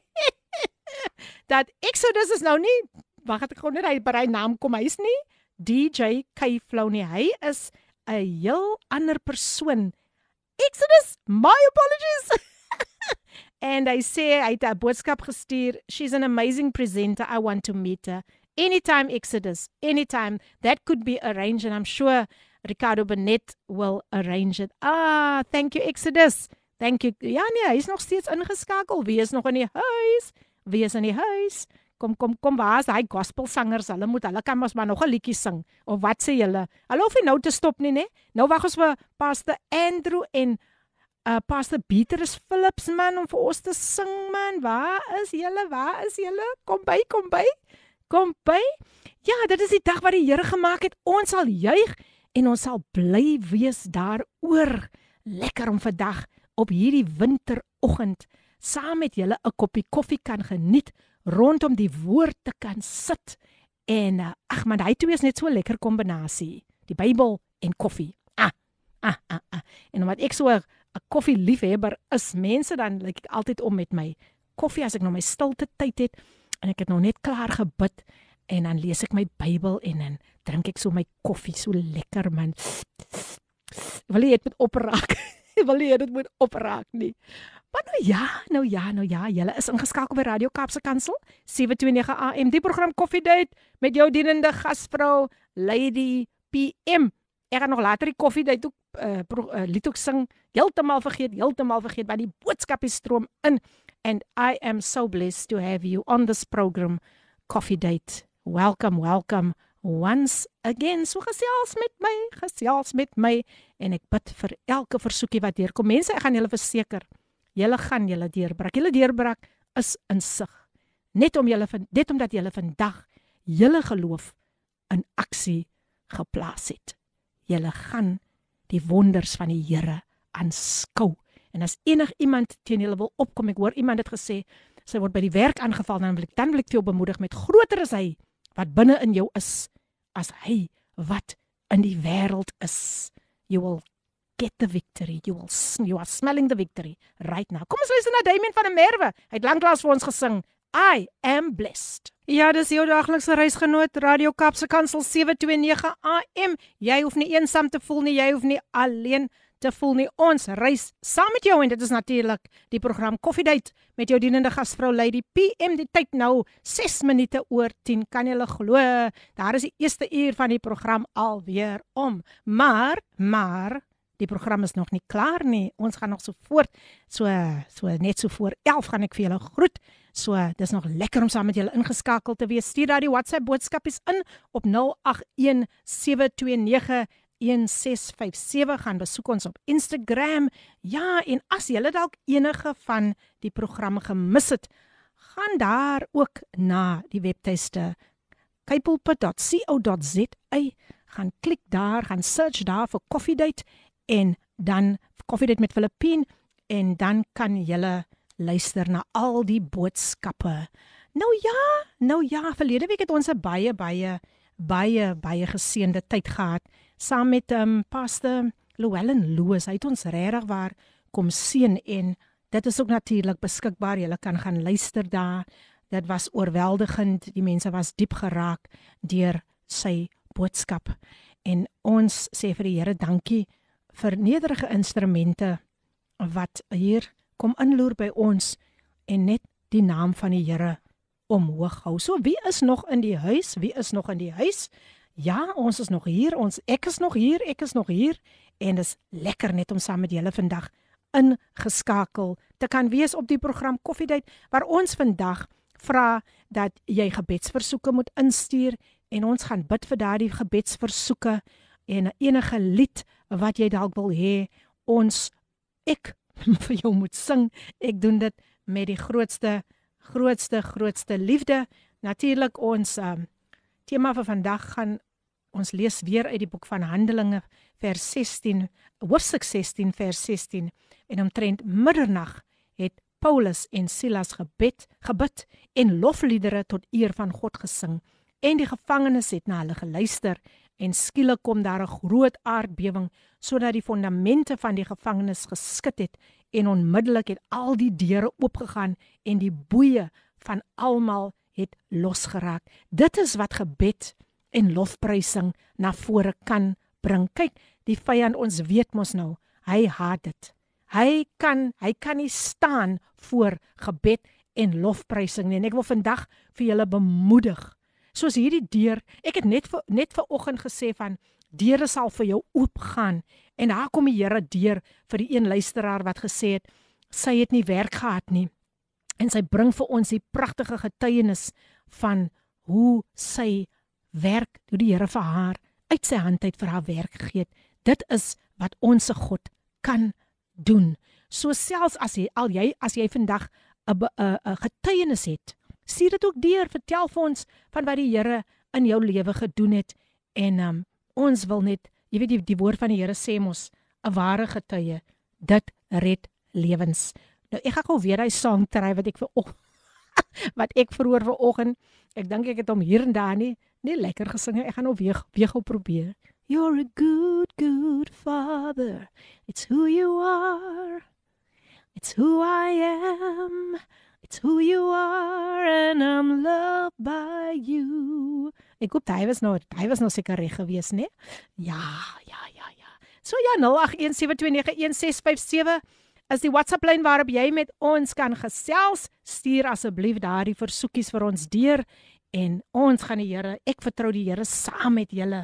dat Exodus is nou nie wag ek gou net hy by hy naam kom hy's nie DJ K Flow nie hy is 'n heel ander persoon Exodus my apologies [laughs] and I say hy het 'n boodskap gestuur she's an amazing presenter I want to meet her anytime Exodus anytime that could be arranged and I'm sure Ricardo Benet will arrange it ah thank you Exodus thank you ja nee hy's nog steeds ingeskakel wie is nog in die huis Wie is in die huis? Kom kom kom waar is daai gospelsangers? Hulle moet hulle kan mos maar nog 'n liedjie sing. Of wat sê julle? Hulle hoef nie nou te stop nie, né? Nou wag ons vir Pastor Andrew en uh Pastor Petrus Phillips man om vir ons te sing man. Waar is julle? Waar is julle? Kom by, kom by. Kom by. Ja, dit is die dag wat die Here gemaak het. Ons sal juig en ons sal bly wees daaroor. Lekker om vandag op hierdie winteroggend saam met julle 'n koppie koffie kan geniet rondom die woord te kan sit en uh, ag man hy twee is net so lekker kombinasie die Bybel en koffie ah ah ah, ah. en omdat ek so koffie liefhebber is mense dan lyk ek altyd om met my koffie as ek nou my stilte tyd het en ek het nou net klaar gebid en dan lees ek my Bybel en dan drink ek so my koffie so lekker man wil jy dit moet opraak [laughs] wil jy dit moet opraak nie Maar nou ja, nou ja, nou ja, julle is ingeskakel by Radio Kaapse Kansel 729 AM. Die program Coffee Date met jou dienende gasvrou Lady PM. Ek gaan nog later die Coffee Date ook uh, uh lied ook sing. Heeltemal vergeet, heeltemal vergeet want die boodskap is stroom in and I am so blessed to have you on this program Coffee Date. Welcome, welcome once again. So gesels met my, gesels met my en ek bid vir elke versoekie wat deurkom. Mense, ek gaan julle verseker Julle gaan julle deurbrak. Julle deurbrak is insig. Net om julle net omdat julle vandag julle geloof in aksie geplaas het. Julle gaan die wonders van die Here aanskou. En as enig iemand teen julle wil opkom, ek hoor iemand het gesê sy word by die werk aangeval dan wil ek dan wil ek jou bemoedig met groter is hy wat binne in jou is as hy wat in die wêreld is. You will get the victory. You will you are smelling the victory right now. Kom ons luister na Damien van der Merwe. Hy het lanklaas vir ons gesing. I am blessed. Ja, dis jou daglikse reisgenoot Radio Kapse Kansel 729 AM. Jy hoef nie eensaam te voel nie. Jy hoef nie alleen te voel nie. Ons reis saam met jou en dit is natuurlik die program Coffee Date met jou dienende gasvrou Lady PM. Die tyd nou 6 minute oor 10. Kan jy glo? Daar is die eerste uur van die program alweer om. Maar, maar die program is nog nie klaar nie. Ons gaan nog so voort. So so net so voor 11 gaan ek vir julle groet. So dis nog lekker om saam met julle ingeskakel te wees. Stuur daai WhatsApp boodskapies in op 0817291657 gaan besoek ons op Instagram. Ja, en as jy dalk enige van die programme gemis het, gaan daar ook na die webtuiste kypulpit.co.za gaan klik daar, gaan search daar vir Coffee Date en dan koffie dit met Filippien en dan kan jy luister na al die boodskappe. Nou ja, nou ja, verlede week het ons 'n baie baie baie baie geseënde tyd gehad saam met ehm um, Pastor Llewellyn Loos. Hy het ons regtig waar kom seën en dit is ook natuurlik beskikbaar. Jy kan gaan luister daar. Dit was oorweldigend. Die mense was diep geraak deur sy boodskap. En ons sê vir die Here dankie vir nederige instrumente wat hier kom inloer by ons en net die naam van die Here omhoog hou. So wie is nog in die huis? Wie is nog in die huis? Ja, ons is nog hier. Ons ek is nog hier. Ek is nog hier en dit is lekker net om saam met julle vandag ingeskakel te kan wees op die program Koffiedייט waar ons vandag vra dat jy gebedsversoeke moet instuur en ons gaan bid vir daardie gebedsversoeke en enige lied wat jy dalk wil hê ons ek [laughs] vir jou moet sing. Ek doen dit met die grootste grootste grootste liefde. Natuurlik ons um, tema vir vandag gaan ons lees weer uit die boek van Handelinge vers 16 hoofstuk 16 vers 16 en omtrent middernag het Paulus en Silas gebed gebid en lofliedere tot eer van God gesing. En die gevangenes het na hulle geluister en skielik kom daar 'n groot aardbewing sodat die fondamente van die gevangenis geskit het en onmiddellik het al die deure oopgegaan en die boeye van almal het losgeraak. Dit is wat gebed en lofprysing na vore kan bring. Kyk, die vyand ons weet mos nou, hy haat dit. Hy kan hy kan nie staan voor gebed en lofprysing nie. En ek wil vandag vir julle bemoedig. Soos hierdie deur, ek het net vir, net ver oggend gesê van deure sal vir jou oopgaan en daar kom die Here deur vir die een luisteraar wat gesê het sy het nie werk gehad nie. En sy bring vir ons die pragtige getuienis van hoe sy werk, hoe die Here vir haar uit sy hand uit vir haar werk gegee het. Dit is wat ons se God kan doen. So selfs as jy al jy as jy vandag 'n 'n getuienis het, stuur dit ook deur, vertel vir ons van wat die Here in jou lewe gedoen het en um, ons wil net, jy weet die, die woord van die Here sê mos 'n ware getuie, dit red lewens. Nou ek gaan gou weer hy sang try wat ek vir [laughs] wat ek vroeër vanoggend, ek dink ek het hom hier en daar nie nie lekker gesing nie. Ek gaan nou weer weer gou probeer. You're a good, good father. It's who you are. It's who I am. It's who you are and I'm loved by you. Ek hoop hy was nou, hy was nou seker reg gewees, né? Ja, ja, ja, ja. So ja, 0817291657 is die WhatsApp lyn waarop jy met ons kan gesels. Stuur asseblief daardie versoekies vir ons deur en ons gaan die Here, ek vertrou die Here saam met julle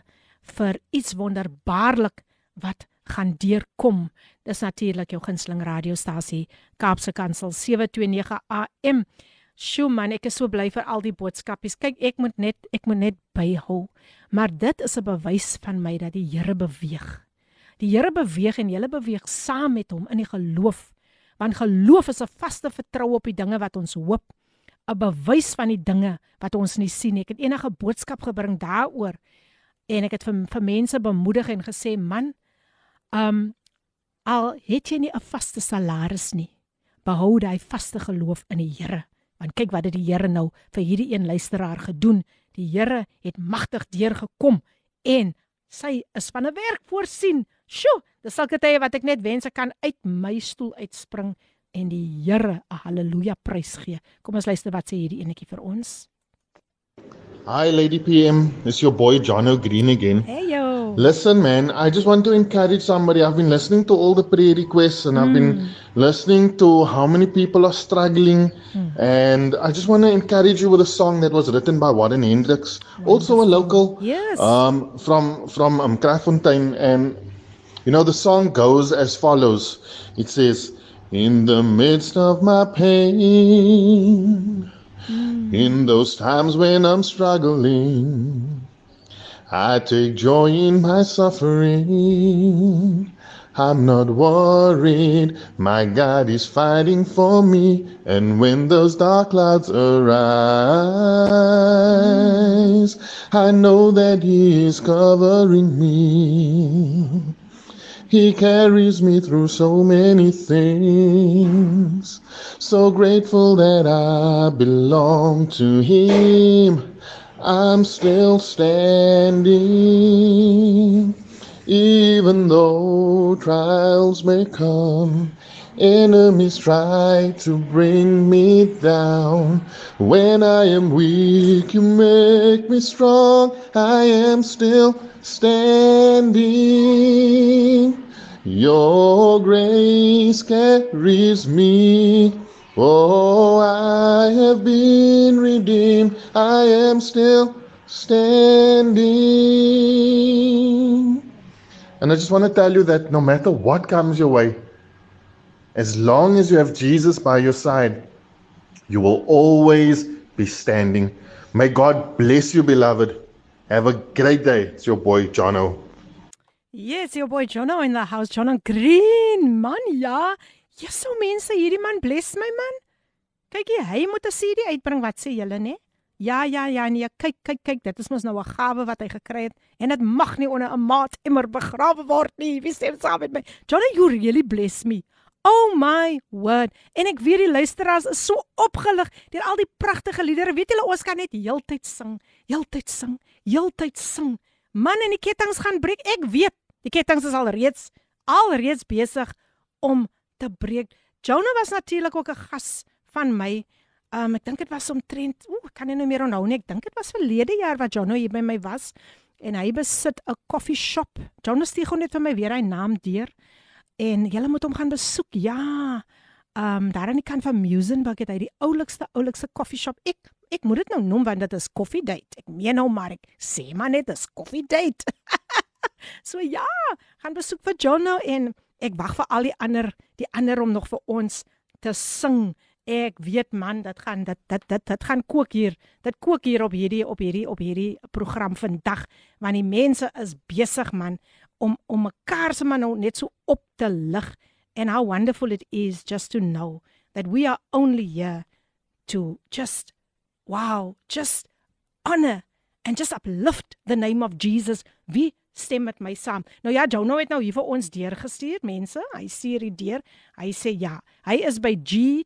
vir iets wonderbaarlik wat gaan deurkom. Dis natuurlik jou gunsteling radiostasie Kaapse Kansel 729 AM. Sjoe man, ek is so bly vir al die boodskapies. Kyk, ek moet net ek moet net byhou. Maar dit is 'n bewys van my dat die Here beweeg. Die Here beweeg en jy beweeg saam met hom in die geloof. Want geloof is 'n vaste vertroue op die dinge wat ons hoop, 'n bewys van die dinge wat ons nie sien nie. Ek het enige boodskap gebring daaroor en ek het vir vir mense bemoedig en gesê man um al het jy nie 'n vaste salaris nie behou jy vaste geloof in die Here want kyk wat het die Here nou vir hierdie een luisteraar gedoen die Here het magtig deurgekom en sy is van 'n werk voorsien sjo dis sulke tye wat ek net wens ek kan uit my stoel uitspring en die Here 'n haleluja prys gee kom ons luister wat sê hierdie enetjie vir ons Hi, Lady PM. It's your boy John O'Green again. Hey, yo. Listen, man, I just want to encourage somebody. I've been listening to all the prayer requests and mm. I've been hmm. listening to how many people are struggling. Mm. And I just want to encourage you with a song that was written by Warren Hendricks, Wonderful. also a local yes. um, from, from um, Krafontein. And, you know, the song goes as follows It says, In the midst of my pain, in those times when I'm struggling, I take joy in my suffering. I'm not worried, my God is fighting for me. And when those dark clouds arise, I know that He is covering me. He carries me through so many things. So grateful that I belong to Him. I'm still standing. Even though trials may come, enemies try to bring me down. When I am weak, you make me strong. I am still standing. Your grace carries me. Oh, I have been redeemed. I am still standing. And I just want to tell you that no matter what comes your way, as long as you have Jesus by your side, you will always be standing. May God bless you, beloved. Have a great day. It's your boy Jono. Yes, your boy Jono in the house. Jono Green, man, ja. Ja, so mense, hierdie man bless my man. Kyk jy, hy moet 'n CD uitbring. Wat sê julle, nê? Ja, ja, ja, nee, kyk, kyk, kyk, dit is mos nou 'n gawe wat hy gekry het en dit mag nie onder 'n maat immer begrawe word nie. Wie stem saam met my? Johnny, you really bless me. Oh my word. En ek weet die luisteraars is so opgelig deur al die pragtige liedere. Weet julle ons kan net heeltyd sing, heeltyd sing, heeltyd sing. Man en die kettinge gaan breek. Ek weet, die kettinge is al reeds alreeds besig om te breek. Jonah was natuurlik ook 'n gas van my. Um ek dink dit was omtrent, ooh, ek kan nie nou meer onthou nie. Ek dink dit was verlede jaar wat Jonah hier by my was en hy besit 'n koffie shop. Jonah steeg net vir my weer hy naam deur en jy moet hom gaan besoek. Ja. Um daar aan die kant van Musenburg het hy die oulikste oulikste koffie shop. Ek ek moet dit nou noem want dit is coffee date. Ek meen nou maar ek sê maar net dis coffee date. [laughs] so ja, gaan besoek vir Jonah en ek wag vir al die ander die ander om nog vir ons te sing. Ek weet man, dit gaan dit dit dit dit gaan kook hier. Dit kook hier op hierdie op hierdie op hierdie program vandag want die mense is besig man om om mekaar se man nou net so op te lig and how wonderful it is just to know that we are only here to just wow, just honor and just uplift the name of Jesus. Wie stem met my saam. Nou ja, Jono het nou hier vir ons deurgestuur, mense. Hy sê hier deur. Hy sê ja, hy is by G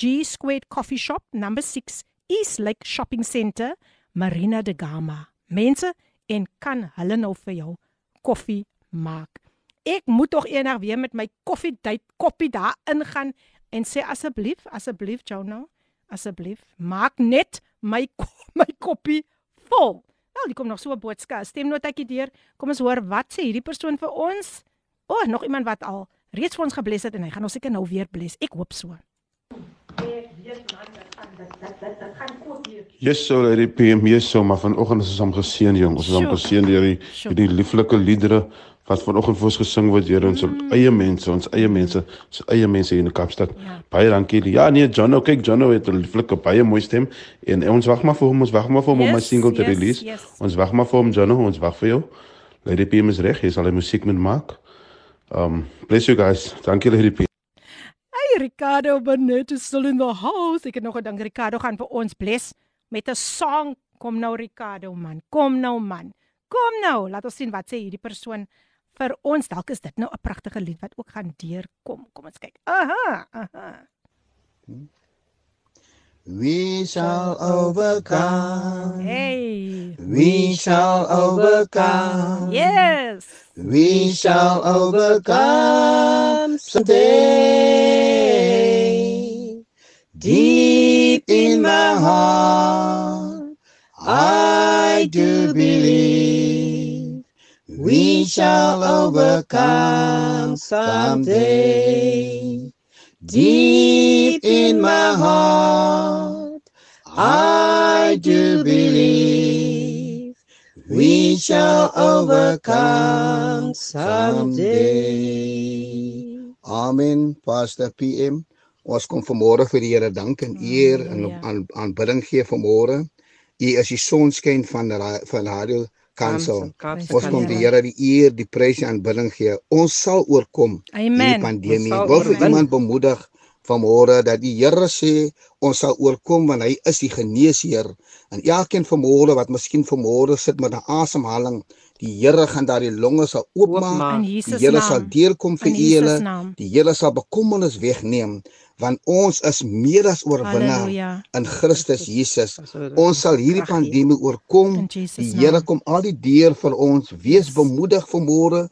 G Squared Coffee Shop number 6 East Lake Shopping Centre, Marina de Gama. Mense, en kan hulle nou vir jou koffie maak. Ek moet tog eendag weer met my koffie date koppie daar ingaan en sê asseblief, asseblief Jono, asseblief, maak net my [laughs] my koppie vol. Wel, hier kom nog so 'n boodskap. Stemnotetjie deur. Kom ons hoor wat sê hierdie persoon vir ons. O, oh, nog iemand wat al reeds vir ons gebless het en hy gaan ons seker nou weer bless. Ek hoop so. Yes, so die PM hier so, maar vanoggend is ons hom geseën jong. Ons is hom geseën deur die hierdie lieflike liedere wat vanoggend vir ons gesing word deur ons mm. eie mense, ons eie mense, ons eie mense hier in Kaapstad. Ja. Baie dankie. Ja, nee, John, okay, John het 'n lieflike baie mooi stem en ons wag maar vir hom, ons wag maar vir hom yes, om 'n single te yes, release. Yes. Ons wag maar vir hom, John, ons wag vir jou. Lady PM is reg, hy sal die musiek met maak. Um bless you guys. Dankie Lady PM. Hey Ricardo Bennett is still in the house. Ek het nog gedink Ricardo gaan vir ons bless met 'n song. Kom nou Ricardo man. Kom nou man. Kom nou. Laat ons sien wat sê hierdie persoon vir ons. Dalk is dit nou 'n pragtige lied wat ook gaan deurkom. Kom ons kyk. Aha, aha. We shall overcome. Hey. We shall overcome. Yes. We shall overcome someday. Deep in my heart, I do believe we shall overcome someday. Deep in my heart, I do believe we shall overcome someday. Amen, Pastor PM. Ons kom vanmôre vir die Here dank en eer en aan aanbidding gee vanmôre. U is die sonskyn van van Radio Kansel. Ons kom die Here die eer, die prys en aanbidding gee. Ons sal oorkom die pandemie. Wil vir iemand bemoedig vanmôre dat die Here sê ons sal oorkom want hy is die geneesheer. En elkeen vanmôre wat miskien vanmôre sit met 'n asemhaling, die Here gaan daardie longe sal oopmaak. Die Here sal deurkom vir julle. Die Here sal bekommernis wegneem want ons is meer as oorwinnaar in Christus Jesus. Ons sal hierdie pandemie oorkom. Die Here kom al die deur vir ons. Wees bemoedig vanmôre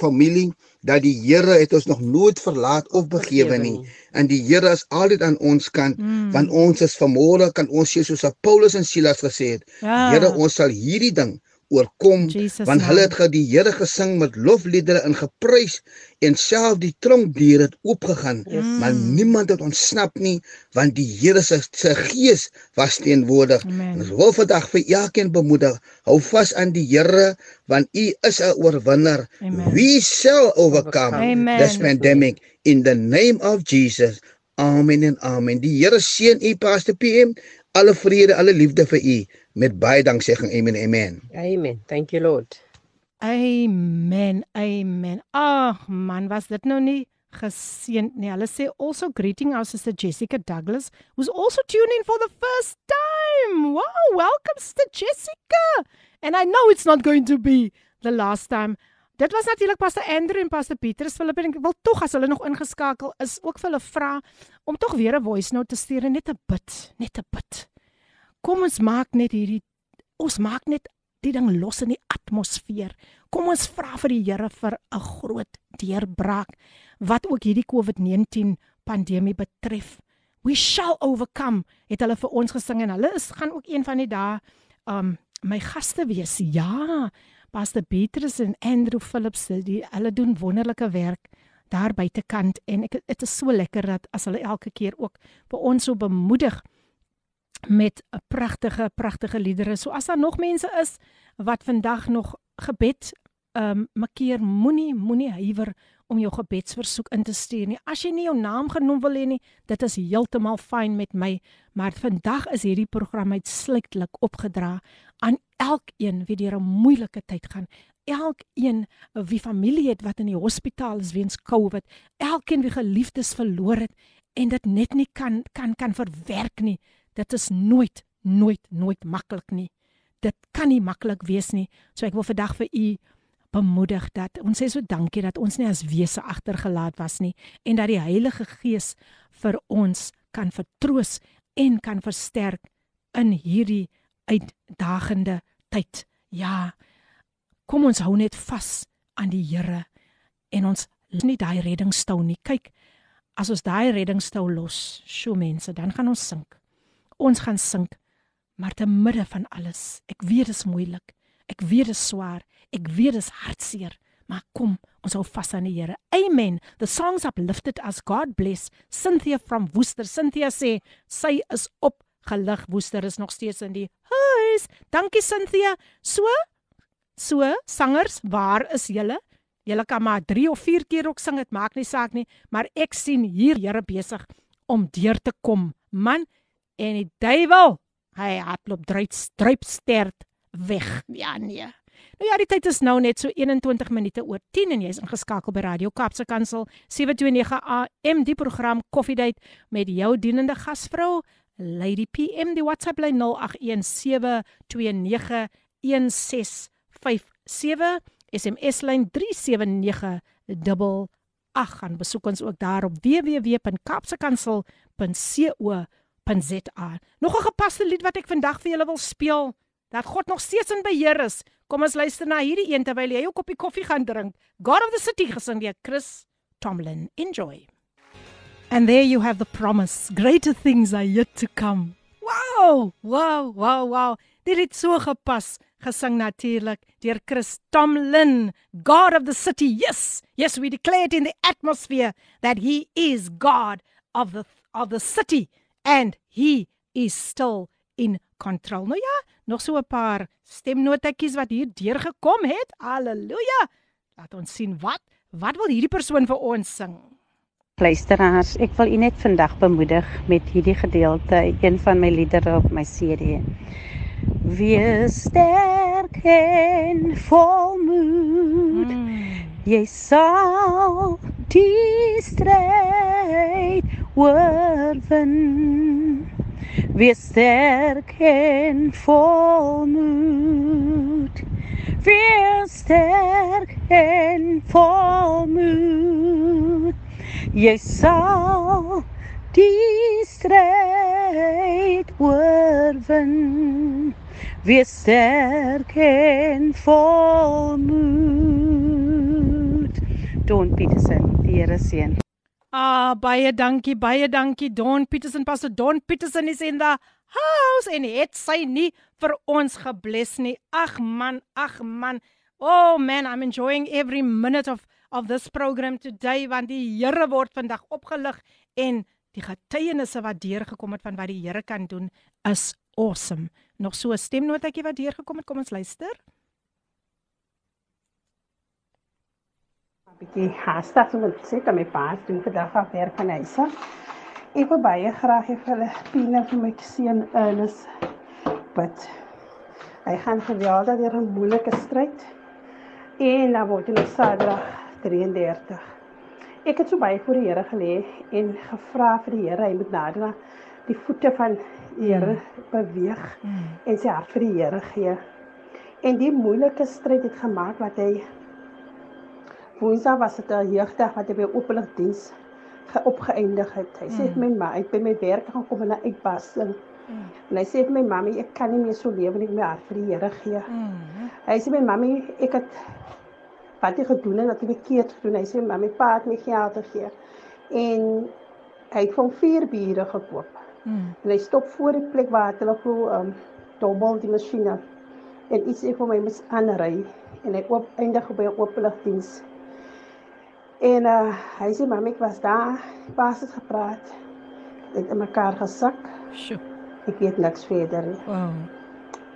familie dat die Here het ons nog nooit verlaat of begewe nie. En die Here is altyd aan ons kant mm. want ons is vanmôre kan ons sê soos Paulus en Silas gesê het. Ja. Here, ons sal hierdie ding oorkom Jesus want hulle het die Here gesing met lofliedere en geprys en self die tronkdeur het oopgegaan yes. maar niemand het ontsnap nie want die Here se se gees was teenwoordig. Ons wil vandag vir elkeen bemoedig hou vas aan die Here want u is 'n oorwinner we shall overcome Amen. this pandemic? In the name of Jesus. Amen en amen. Die Here seën u pastor PM alle vrede alle liefde vir u met baie danksegging. Amen. Amen. Amen. Thank you Lord. Amen. Amen. Ag man, was dit nou nie geseënd nie. Hulle sê also greeting our sister Jessica Douglas who's also tuning in for the first time. Wow, welcome sister Jessica. And I know it's not going to be the last time. Dit was natuurlik Pastor Andrew en Pastor Petrus Philip en ek wil tog as hulle nog ingeskakel is ook vir hulle vra om tog weer 'n voice note te stuur en net 'n bid, net 'n bid. Kom ons maak net hierdie ons maak net die ding los in die atmosfeer. Kom ons vra vir die Here vir 'n groot deurbraak wat ook hierdie COVID-19 pandemie betref. We shall overcome. Het hulle vir ons gesing en hulle is gaan ook een van die dae um my gaste wees. Ja, Pastor Petrus en Andrew Phillips, die hulle doen wonderlike werk daar buitekant en ek dit is so lekker dat as hulle elke keer ook vir ons so bemoedig met 'n pragtige pragtige liedere. So as daar nog mense is wat vandag nog gebed ehm um, makkeer moenie moenie huiwer om jou gebedsversoek in te stuur nie. As jy nie jou naam genoem wil hê nie, dit is heeltemal fyn met my, maar vandag is hierdie program uitsluitlik opgedra aan elkeen wie deur 'n moeilike tyd gaan. Elkeen wie familie het wat in die hospitaal is weens COVID, elkeen wie geliefdes verloor het en dit net nie kan kan kan verwerk nie. Dit is nooit nooit nooit maklik nie. Dit kan nie maklik wees nie. So ek wil vandag vir u bemoedig dat ons sê so dankie dat ons nie as wese agtergelaat was nie en dat die Heilige Gees vir ons kan vertroos en kan versterk in hierdie uitdagende tyd. Ja. Kom ons hou net vas aan die Here en ons is nie daai reddingstou nie. Kyk, as ons daai reddingstou los, sjo mense, dan gaan ons sink. Ons gaan sink. Maar te midde van alles, ek weet dit is moeilik. Ek weet dit is swaar. Ek weet dit is hartseer. Maar kom, ons hou vas aan die Here. Amen. The songs uplifted as God bless. Cynthia from Woester. Cynthia sê sy is opgelig. Woester is nog steeds in die huis. Dankie Cynthia. So so sangers, waar is julle? Julle kan maar 3 of 4 keer ook sing, dit maak nie saak nie, maar ek sien hier Here besig om deur te kom. Man, en die duiwel, hy hardloop druip struip stert weg. Ja nee. Nou ja, die tyd is nou net so 21 minute oor 10 en jy's ingeskakel by Radio Kapse Kansel 729 AM die program Coffee Date met jou dienende gasvrou Lady PM die WhatsApp lyn 0817291657 SMS lyn 37988 gaan besoek ons ook daar op www.kapsekansel.co.za Nog 'n gepaste lied wat ek vandag vir julle wil speel dat God nog steeds in beheer is. Kom ons luister na hierdie een terwyl jy jou koppie koffie gaan drink. God of the City gesing deur Chris Tomlin. Enjoy. And there you have the promise. Greater things are yet to come. Wow, wow, wow, wow. Dit het so gepas gesing natuurlik deur Chris Tomlin, God of the City. Yes. Yes, we declare it in the atmosphere that he is God of the of the city and he is still in control. Nou ja, nog so 'n paar stemnotetjies wat hier deurgekom het. Halleluja. Laat ons sien wat wat wil hierdie persoon vir ons sing. Luisteraars, ek wil u net vandag bemoedig met hierdie gedeelte, een van my liedere op my CD. Wees sterk en volmoed. Hmm. Jy sal die stryd oorwin. Wees sterk en volmoed. Wees sterk en volmoed. Jy sal die stryd oorwin. Wees sterk en volmoed. Don Petersen, die Here seën. Ah, baie dankie, baie dankie Don Petersen. Pastor Don Petersen is in the house en het sy nie vir ons gebless nie. Ag man, ag man. Oh man, I'm enjoying every minute of of this program today want die Here word vandag opgelig en die getuienisse wat deurgekom het van wat die Here kan doen is awesome. Nog so 'n stemnotetjie wat deurgekom het. Kom ons luister. Bietjie haastig om te sê dat my pa doen vandag af werk van huis af. Ek wil baie graag hê vir hulle Pina vir my seun Ernest. But hy gaan geweldig deur 'n moeilike stryd. En dan word hy Saterdag 33. ek het so baie voor die Here gelê en gevra vir die Here hy moet nader na die voete van die Here beweeg Mm. en sy hart vir die Here gee. En die moeilike stryd het gemaak wat hy Woensdag was dit 'n jeugdag wat hy by openligdiens opgeëindig het. Hy sê vir my ma, ek by my werk gaan kom en 'n uitbarsting. Mm. En hy sê vir my mammy, ek kan nie meer so lewe nie, ek moet my hart vir die Here gee. Mm. Hy sê my mammy, ek het wat ek gedoen het, wat ek verkeerd gedoen. Hy sê mammy, pa het my geld gegee. En hy het van vier biere gekoop. Mm. En hy stop voor die plek waar hulle glo um dobbel die masjiene. En iets ek vir my mis aanry en hy oop eindig by 'n openligdiens. En uh hy sê mammy, ek was daar, pas het gepraat. Het in mekaar gesak. Sjoe. Ek weet niks verder nie. Wow.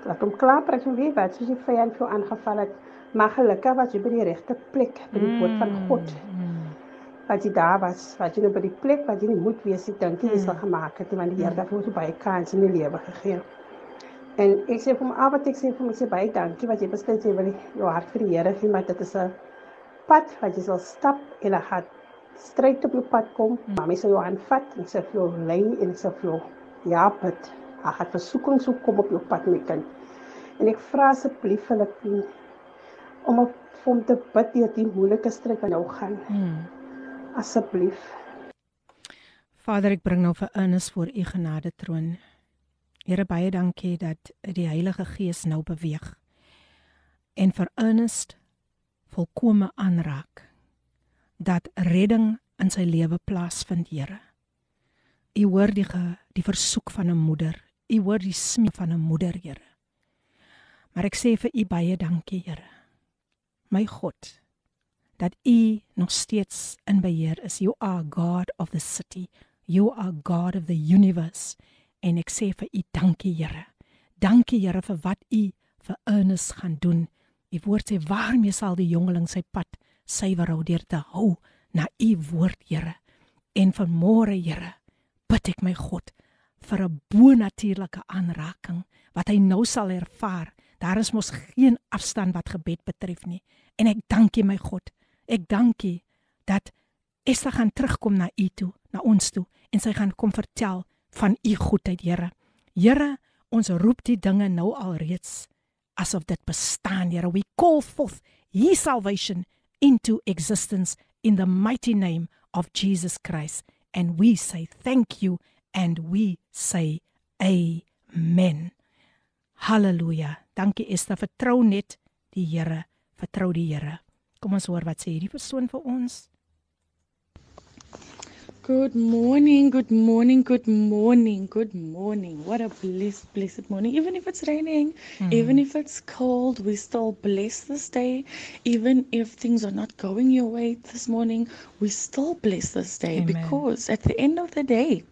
Laat hom klaar praat en weet wat soos die vyand vir jou aangeval het. Maar gelukkig was jy by die regte plek, by die woord van God. Wat jy daar was, wat jy nou by die plek wat jy nie moet wees nie, dink jy jy sal gemaak het, want die Here het ons baie kans in die lewe gegee. En ek sê vir hom, "Ag, wat ek sê vir hom, ek sê baie dankie wat jy besluit jy wil jou hart vir die Here gee, maar dit is 'n pad wat jy sal stap en dan gaan stryd op jou pad kom. Mens sal jou aanvat en sal vir jou lei en sal vir jou ja, bid. Daar gaan versoekings ook kom op jou pad, my kind. En ek vra asseblief Filippien om op hom te bid deur die moeilike stryd wat nou gaan. Mm. Asseblief. Vader, ek bring nou vir Ernest voor u genade troon. Here baie dankie dat die Heilige Gees nou beweeg en vir Ernest volkome aanraak dat redding in sy lewe plaasvind, Here. U hoor die ge, die versoek van 'n moeder. U hoor die smeek van 'n moeder, Here. Maar ek sê vir u baie dankie, Here. My God, dat u nog steeds in beheer is. You are God of the city. You are God of the universe. En ek sê vir u dankie, Here. Dankie, Here, vir wat u vir Ernest gaan doen. U woord sê waarmee sal die jongeling sy pad suiwer hou deur te hou na u woord, Here. En vanmôre, Here, bid ek my God vir 'n bonatuurlike aanraking wat hy nou sal ervaar. Daar is mos geen afstand wat gebed betref nie. En ek dankie my God. Ek dankie dat Esther gaan terugkom na u toe, na ons toe en sy gaan kom vertel van u goedheid, Here. Here, ons roep die dinge nou al reeds asof dit bestaan, Here. We call forth his salvation into existence in the mighty name of Jesus Christ and we say thank you and we say amen. Halleluja. Dankie Esther, vertrou net die Here, vertrou die Here. Kom ons hoor wat sê hierdie persoon vir ons. Good morning, good morning, good morning, good morning. What a blessed, blessed morning. Even if it's raining, Mm. even if it's cold, we still bless this day. Even if things are not going your way this morning, we still bless this day Amen. because at the end of the day,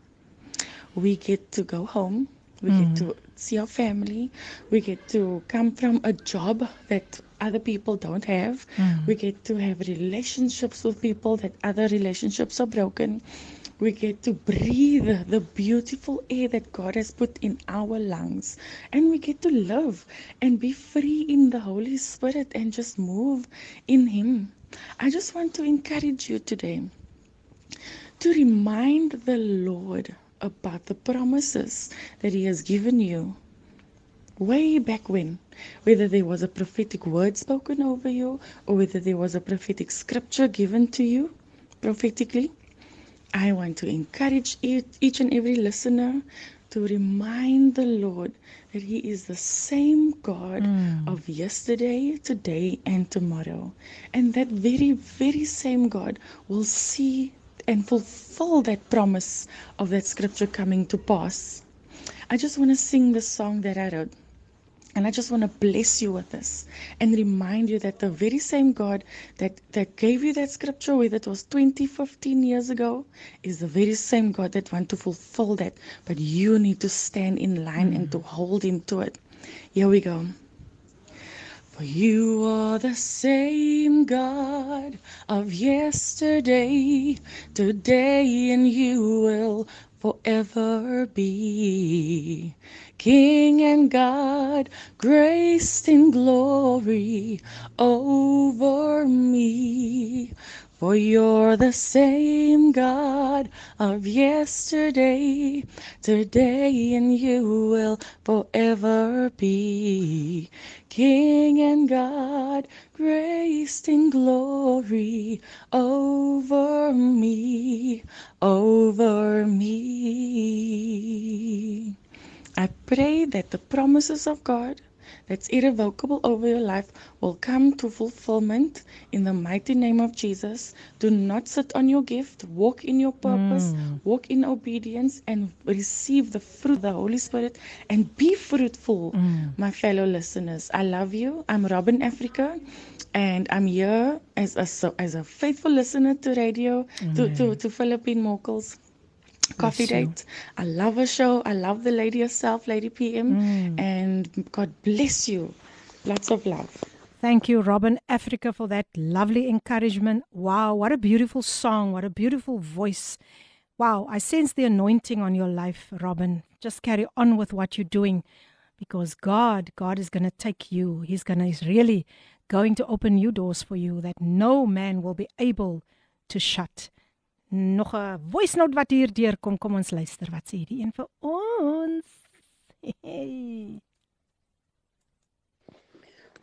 we get to go home. We Mm. get to see our family. We get to come from a job that other people don't have. Mm. We get to have relationships with people that other relationships are broken. We get to breathe the beautiful air that God has put in our lungs. And we get to love and be free in the Holy Spirit and just move in Him. I just want to encourage you today to remind the Lord about the promises that He has given you way back when, whether there was a prophetic word spoken over you or whether there was a prophetic scripture given to you prophetically. I want to encourage each, and every listener to remind the Lord that He is the same God Mm. of yesterday, today, and tomorrow. And that very, very same God will see and fulfill that promise of that scripture coming to pass. I just want to sing the song that I wrote. And I just want to bless you with this and remind you that the very same God that, that gave you that scripture, whether it was 20, 15 years ago, is the very same God that want to fulfill that. But you need to stand in line and mm. to hold him to it. Here we go. For you are the same God of yesterday, today, and you will forever be. King and God, graced in glory over me. For you're the same God of yesterday, today, and you will forever be. King and God, graced in glory over me, over me. I pray that the promises of God that's irrevocable over your life will come to fulfillment in the mighty name of Jesus. Do not sit on your gift, walk in your purpose, Mm. walk in obedience, and receive the fruit of the Holy Spirit and be fruitful, Mm. my fellow listeners. I love you. I'm Robin Africa. And I'm here as a so, as a faithful listener to radio to, to, to Philippine Mochels Coffee. Date. I love her show. I love the lady herself, Lady PM. Mm. And God bless you. Lots of love. Thank you, Robin Africa, for that lovely encouragement. Wow, what a beautiful song. What a beautiful voice. Wow, I sense the anointing on your life, Robin. Just carry on with what you're doing because God, God is going to take you. He's going to, He's really going to open new doors for you that no man will be able to shut. Nog 'n voice note wat hier deurkom. Kom ons luister wat sê die een vir ons. Hey.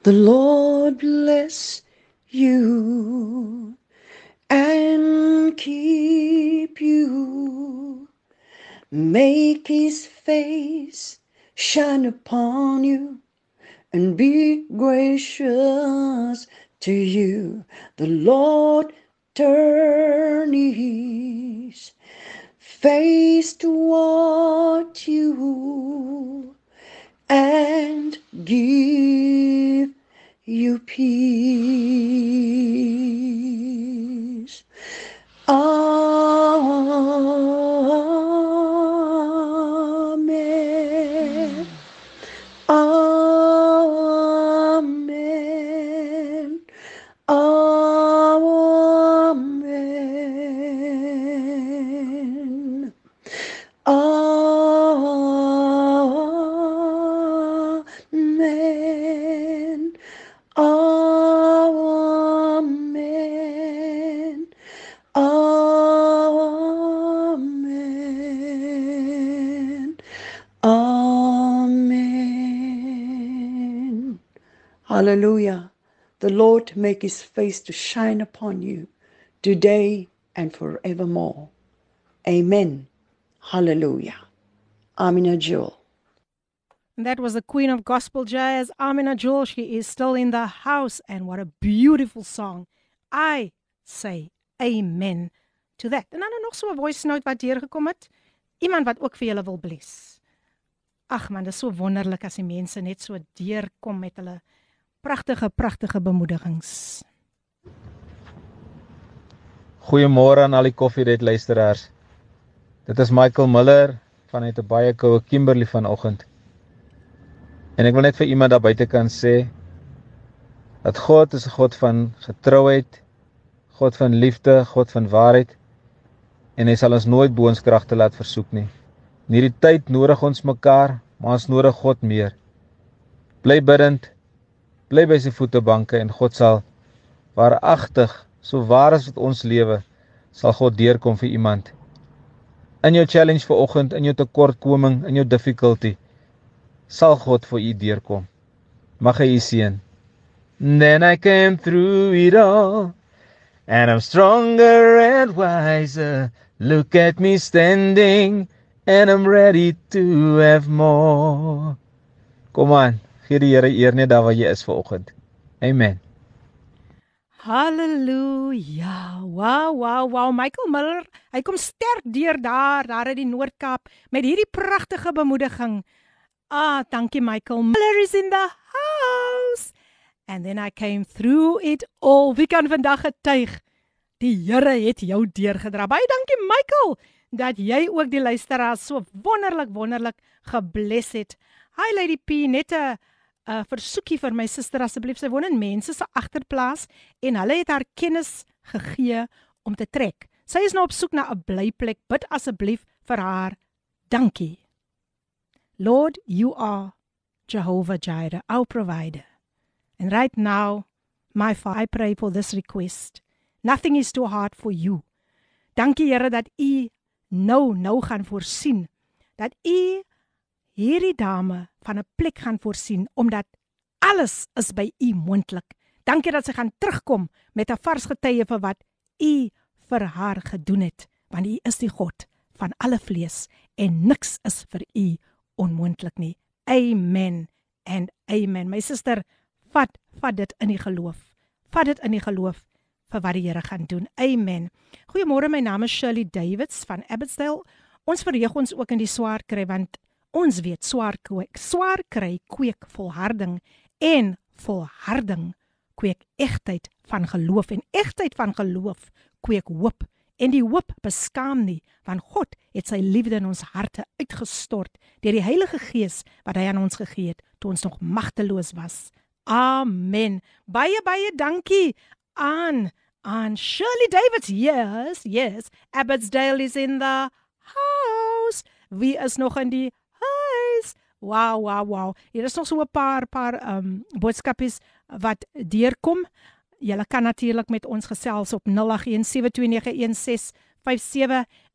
The Lord bless you and keep you. Make his face shine upon you and be gracious to you. The Lord turn his face toward you and give you peace. Hallelujah. The Lord make his face to shine upon you today and forevermore. Amen. Hallelujah. Amina Jewel. And that was the queen of gospel jazz, Amina Jewel. She is still in the house. And what a beautiful song. I say amen to that. En dan nog so 'n voice note wat deurgekom het. Iemand wat ook vir julle wil bless. Ag man, dit is so wonderlik as die mense net so deurkom met hulle Pragtige, pragtige bemoedigings. Goeiemôre aan al die koffiered luisteraars. Dit is Michael Miller vanuit 'n baie koue Kimberley vanoggend. En ek wil net vir iemand daar buite kan sê dat God is 'n God van getrouheid, God van liefde, God van waarheid en hy sal ons nooit boonskragte laat versoek nie. In hierdie tyd nodig ons mekaar, maar ons nodig God meer. Bly bidend, bly by sy voetebanke en God sal waaragtig, so waar as wat ons lewe, sal God deurkom vir iemand. In jou challenge vir oggend, in jou tekortkoming, in jou difficulty, sal God vir u deurkom. Mag hy u seën. Then I came through it all and I'm stronger and wiser. Look at me standing and I'm ready to have more. Kom aan, gee die Here eer net daar waar jy is vanoggend. Amen. Halleluja. Wow, wow, wow. Michael Miller, hy kom sterk deur daar, daar in die Noord-Kaap met hierdie pragtige bemoediging. Ah, dankie Michael. Miller is in the house. And then I came through it all. Wie kan vandag getuig? Die Here het jou deurgedra. Baie dankie Michael dat jy ook die luisteraars so wonderlik wonderlik gebless het. Hi Lady P, net 'n 'n versoekie vir my suster asseblief. Sy woon in mense se agterplaas en hulle het haar kennis gegee om te trek. Sy is nou op soek na 'n blyplek. Bid asseblief vir haar. Dankie. Lord, you are Jehovah Jireh, our provider. And right now, my Father, I pray for this request Nothing is too hard for you. Dankie Here dat U nou nou gaan voorsien. Dat U hierdie dame van 'n plek gaan voorsien omdat alles is by U moontlik. Dankie dat sy gaan terugkom met 'n vars getuie vir wat U vir haar gedoen het, want U is die God van alle vlees en niks is vir U onmoontlik nie. Amen. En amen. My suster, vat vat dit in die geloof. Vat dit in die geloof vir wat die Here gaan doen. Amen. Goeiemôre, my naam is Shirley Davids van Abbotsdale. Ons verheug ons ook in die swaar kry want ons weet swaar kweek. Swaar kry kweek volharding en volharding kweek egtheid van geloof en egtheid van geloof kweek hoop en die hoop beskaam nie want God het sy liefde in ons harte uitgestort deur die Heilige Gees wat hy aan ons gegee het toe ons nog magteloos was. Amen. Baie baie dankie aan aan Shirley Davids. Yes, yes. Abbotsdale is in the house. Wie is nog in die? Wow, wow, wow. Hier is nog so 'n paar paar ehm um, boodskapies wat deurkom. Julle kan natuurlik met ons gesels op 0817291657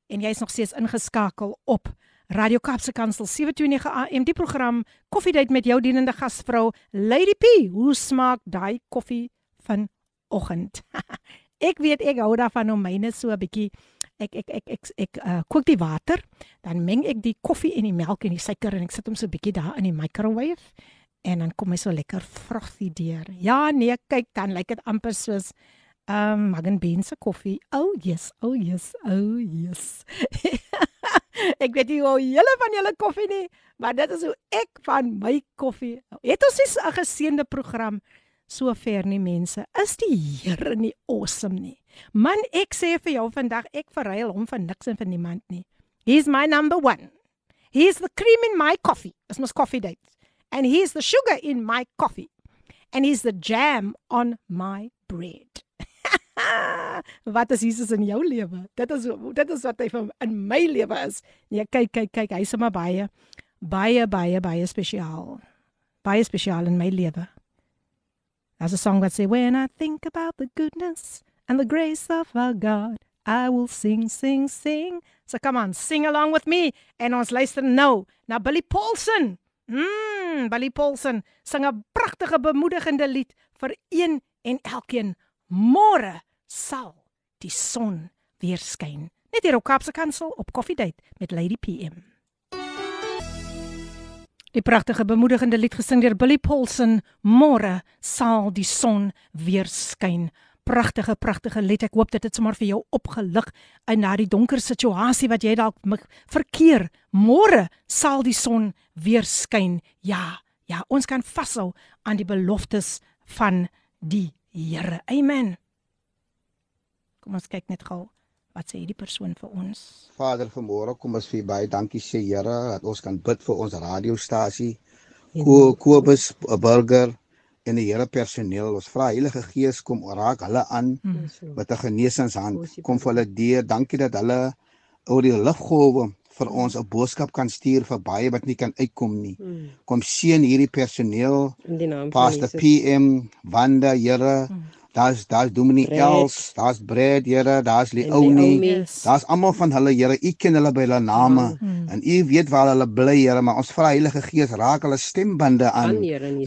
en jy's nog steeds ingeskakel op Radio Kaapse Kansel 729 AM die program Koffiedייט met jou dienende gasvrou Lady P. Hoe smaak daai koffie vanoggend? [laughs] ek weet ek hou daarvan om myne so 'n bietjie ek ek ek ek ek uh, kook die water, dan meng ek die koffie en die melk en die suiker en ek sit hom so 'n bietjie daar in die microwave en dan kom hy so lekker vrugtig deur. Ja, nee, kyk dan lyk dit amper soos ehm um, Magen Bean se koffie. Oh yes, oh yes, oh yes. [laughs] ek weet nie hoe julle van julle koffie nie, maar dit is hoe ek van my koffie. Het ons 'n geseënde program sover nie mense. Is die Here nie awesome nie? Man, ek sê vir jou vandag, ek verruil hom vir niks en vir niemand nie. He's my number 1. He's the cream in my coffee. It's my coffee date and he's the sugar in my coffee and he's the jam on my bread. [laughs] wat is Jesus in jou lewe? Dit is dit is wat hy in my lewe is. Nee, kyk kyk kyk, hy's sommer baie baie baie baie spesiaal. Baie spesiaal in my lewe. There's a song that say when I think about the goodness and the grace of our God, I will sing sing sing. So come on, sing along with me en ons luister nou na Billy Paulson. Mm, Billy Paulson sing 'n pragtige bemoedigende lied vir een en elkeen. Môre sal die son weer skyn. Net hier op Kaapse Kansel op Coffee Date met Lady PM. Die pragtige bemoedigende lied gesing deur Billy Paulson. Môre sal die son weer skyn pragtige pragtige lied. Ek hoop dit het sommer vir jou opgelig in daardie donker situasie wat jy dalk verkeer. Môre sal die son weer skyn. Ja, ja, ons kan vashou aan die beloftes van die Here. Amen. Kom ons kyk net gou wat sê hierdie persoon vir ons. Vader, vanmôre kom ons vir baie dankie sê Here dat ons kan bid vir ons radiostasie. Kobus Burger en die Here personeel. Ons vra Heilige Gees kom raak hulle aan hmm. met 'n genesingshand. Kom vir hulle deur. Dankie dat hulle oor die liggolwe vir ons 'n boodskap kan stuur vir baie wat nie kan uitkom nie. Hmm. Kom seën hierdie personeel. Pastor PM, Wanda, Here. Hmm. Daar's daar's Dominique Els, daar's Brad, Here, daar's Leonie. Daar's almal van hulle, Here. U ken hulle by hulle name mm. en U weet waar hulle bly, Here, maar ons vra Heilige Gees raak hulle stembande aan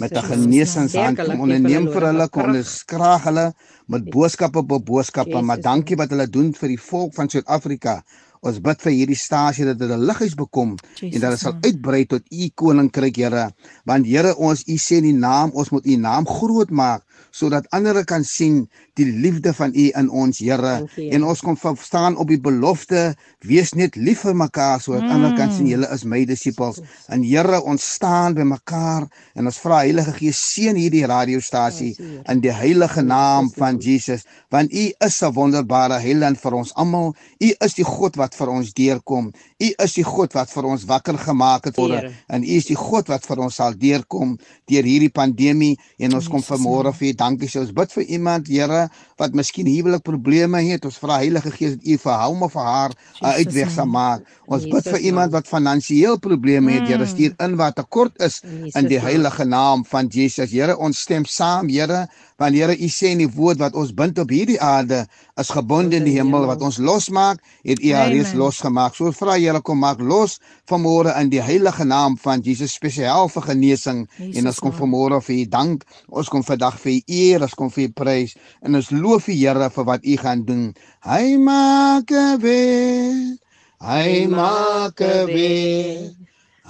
met 'n genesingshand. Kom onderneem vir hulle, kom onderskraag hulle met boodskappe op boodskappe, maar dankie wat hulle doen vir die volk van Suid-Afrika. Ons bid vir hierdie stasie dat 'n lighuis bekom Jesus, en dat dit sal uitbrei tot u koninkryk, Here. Want Here, ons u sê in die naam, ons moet u naam groot maak sodat ander kan sien die liefde van U in ons Here. En ons kom staan op die belofte wees net lief vir mekaar sodat mm. ander kan sien julle is my disippels en Here ons staan by mekaar en ons vra Heilige Gees seën hierdie radiostasie in die heilige naam van Jesus. Want U is 'n wonderbare heiland vir ons almal. U is die God wat vir ons deurkom. U is die God wat vir ons wakker gemaak het word. En U is die God wat vir ons sal deurkom deur hierdie pandemie. En ons kom vanmôre vir dankie sê ons bid vir iemand Here wat miskien huwelik probleme het. Ons vra Heilige Gees dat U vir hom of vir haar 'n uitweg sal maak. Ons bid vir iemand wat finansiëel probleme het Here mm. stuur in wat tekort is in die heilige naam van Jesus. Here ons stem saam Here want Here U sê in die woord wat ons bind op hierdie aarde is gebonde in die hemel. Wat ons losmaak, het U haar reeds losgemaak. So vra Here kom maak los vanmôre in die heilige naam van Jesus spesiaal vir genesing. Jesus en ons kom vanmôre vir U dank. Ons kom vandag vir U eer, ons kom vir U prys. En ons loof U Here vir wat U gaan doen. Hy maak weer. Hy maak weer.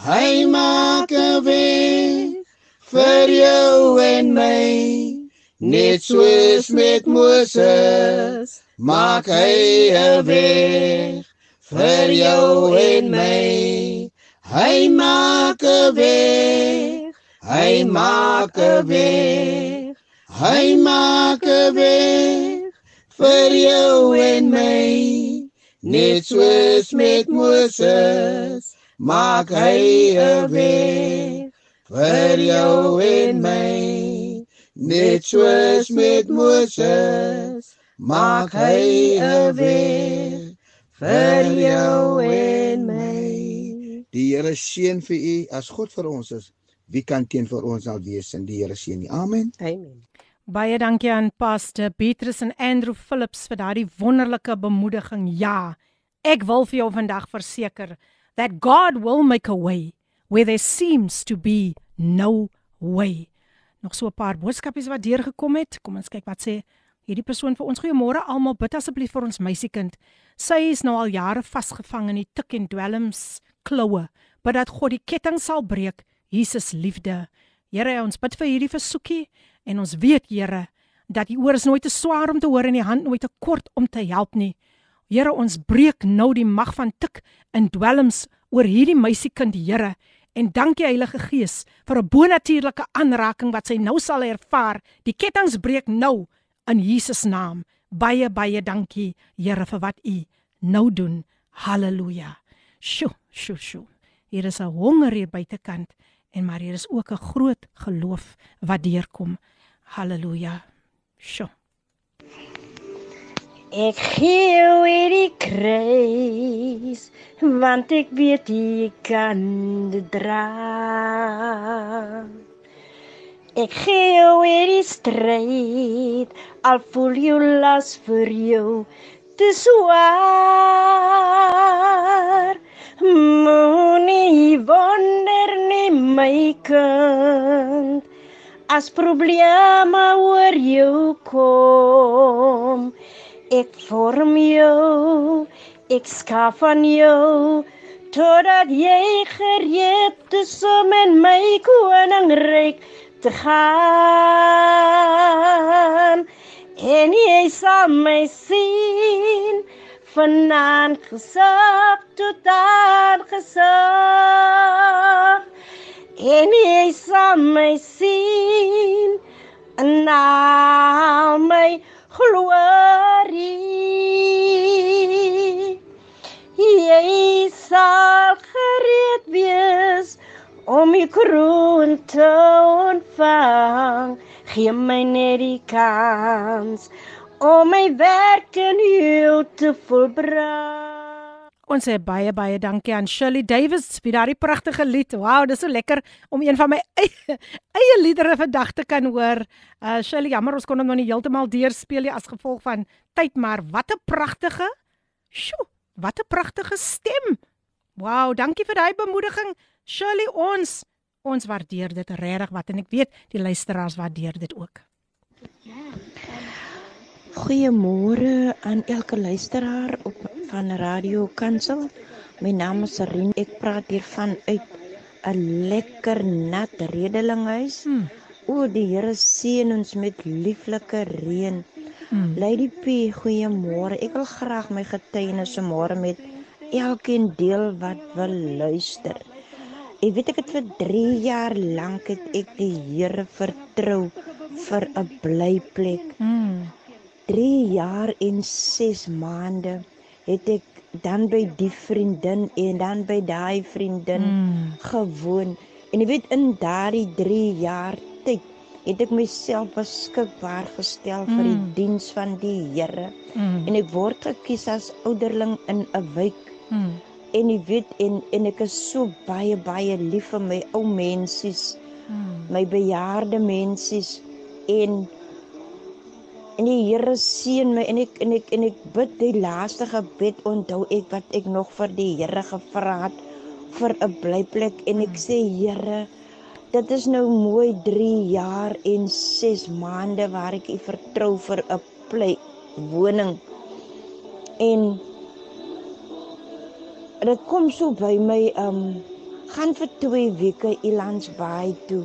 Hy maak weer vir jou en my. Net soos met Moses maak hy 'n weg vir jou en my. Hy maak 'n weg. Hy maak 'n weg. Hy maak 'n weg vir jou en my. Net soos met Moses maak hy 'n weg vir jou en my. Net soos met Moses maak hy 'n weg vir jou en my. Die Here seën vir u as God vir ons is. Wie kan teen vir ons al wees in die Here seën nie. Amen. Amen. Baie dankie aan Pastor Petrus en Andrew Phillips vir daardie wonderlike bemoediging. Ja, ek wil vir jou vandag verseker that God will make a way where there seems to be no way nog so 'n paar boodskapies wat deurgekom het. Kom ons kyk wat sê hierdie persoon vir ons. Goeiemôre almal. Bid asseblief vir ons meisiekind. Sy is nou al jare vasgevang in die tik en dwelms kloue. Bid dat God die ketting sal breek. Jesus liefde. Here, ons bid vir hierdie versoekie en ons weet, Here, dat die oor is nooit te swaar om te hoor en die hand nooit te kort om te help nie. Here, ons breek nou die mag van tik en dwelms oor hierdie meisiekind, Here. En dankie Heilige Gees vir 'n bonatuurlike aanraking wat sy nou sal ervaar. Die kettinge breek nou in Jesus naam. Baie baie dankie Here vir wat U nou doen. Halleluja. Sjoe, sjoe, sjoe. Hier is 'n honger hier buitekant en maar hier is ook 'n groot geloof wat deurkom. Halleluja. Sjoe. Ek gee weer die kruis want ek weet jy kan dit dra. Ek gee weer die stryd al voel jy las vir jou te swaar. Moenie wonder nie my kind as probleme oor jou kom ek vorm jou, ek skaf aan jou totdat jy gereed is om in my koninkryk te gaan. En jy sal my sien vanaand gesag tot aan gesag. En jy sal my sien en al my glorie. Jy sal gereed wees om die kroon te ontvang. Gee my net die kans om my werk in U te volbring. Ons sê baie baie dankie aan Shirley Davis vir daardie pragtige lied. Wow, dis so lekker om een van my [laughs] eie eie liedere vandag te kan hoor. Uh Shirley, jammer ons kon hom nog nie heeltemal deurspeel nie as gevolg van tyd, maar wat 'n pragtige Sjoe, wat 'n pragtige stem. Wow, dankie vir daai bemoediging. Shirley, ons ons waardeer dit regtig wat en ek weet die luisteraars waardeer dit ook. Goeiemôre aan elke luisteraar op van Radio Kansel. My naam is Rin. Ek praat hier vanuit 'n lekker nat redelinghuis. Hmm. O, die Here seën ons met lieflike reën. Hmm. Lady P, goeiemôre. Ek wil graag my getuienis môre met elkeen deel wat wil luister. Ek weet ek het vir 3 jaar lank het ek die Here vertrou vir 'n blyplek. Hmm. 3 jaar en 6 maande het ek dan by die vriendin en dan by daai vriendin mm. gewoon. En jy weet in daardie 3 jaar tyd het ek myself beskikbaar gestel mm. vir die hmm. diens van die Here. Mm. En ek word gekies as ouderling in 'n wijk. Mm. En jy weet en en ek is so baie baie lief vir my ou mensies. Mm. My bejaarde mensies en En die Here seën my en ek en ek en ek bid die laaste gebed onthou ek wat ek nog vir die Here gevra het vir 'n blyplek en ek sê Here dit is nou mooi 3 jaar en 6 maande waar ek U vertrou vir 'n plek woning en dit kom so by my um gaan vir 2 weke Elands Bay toe.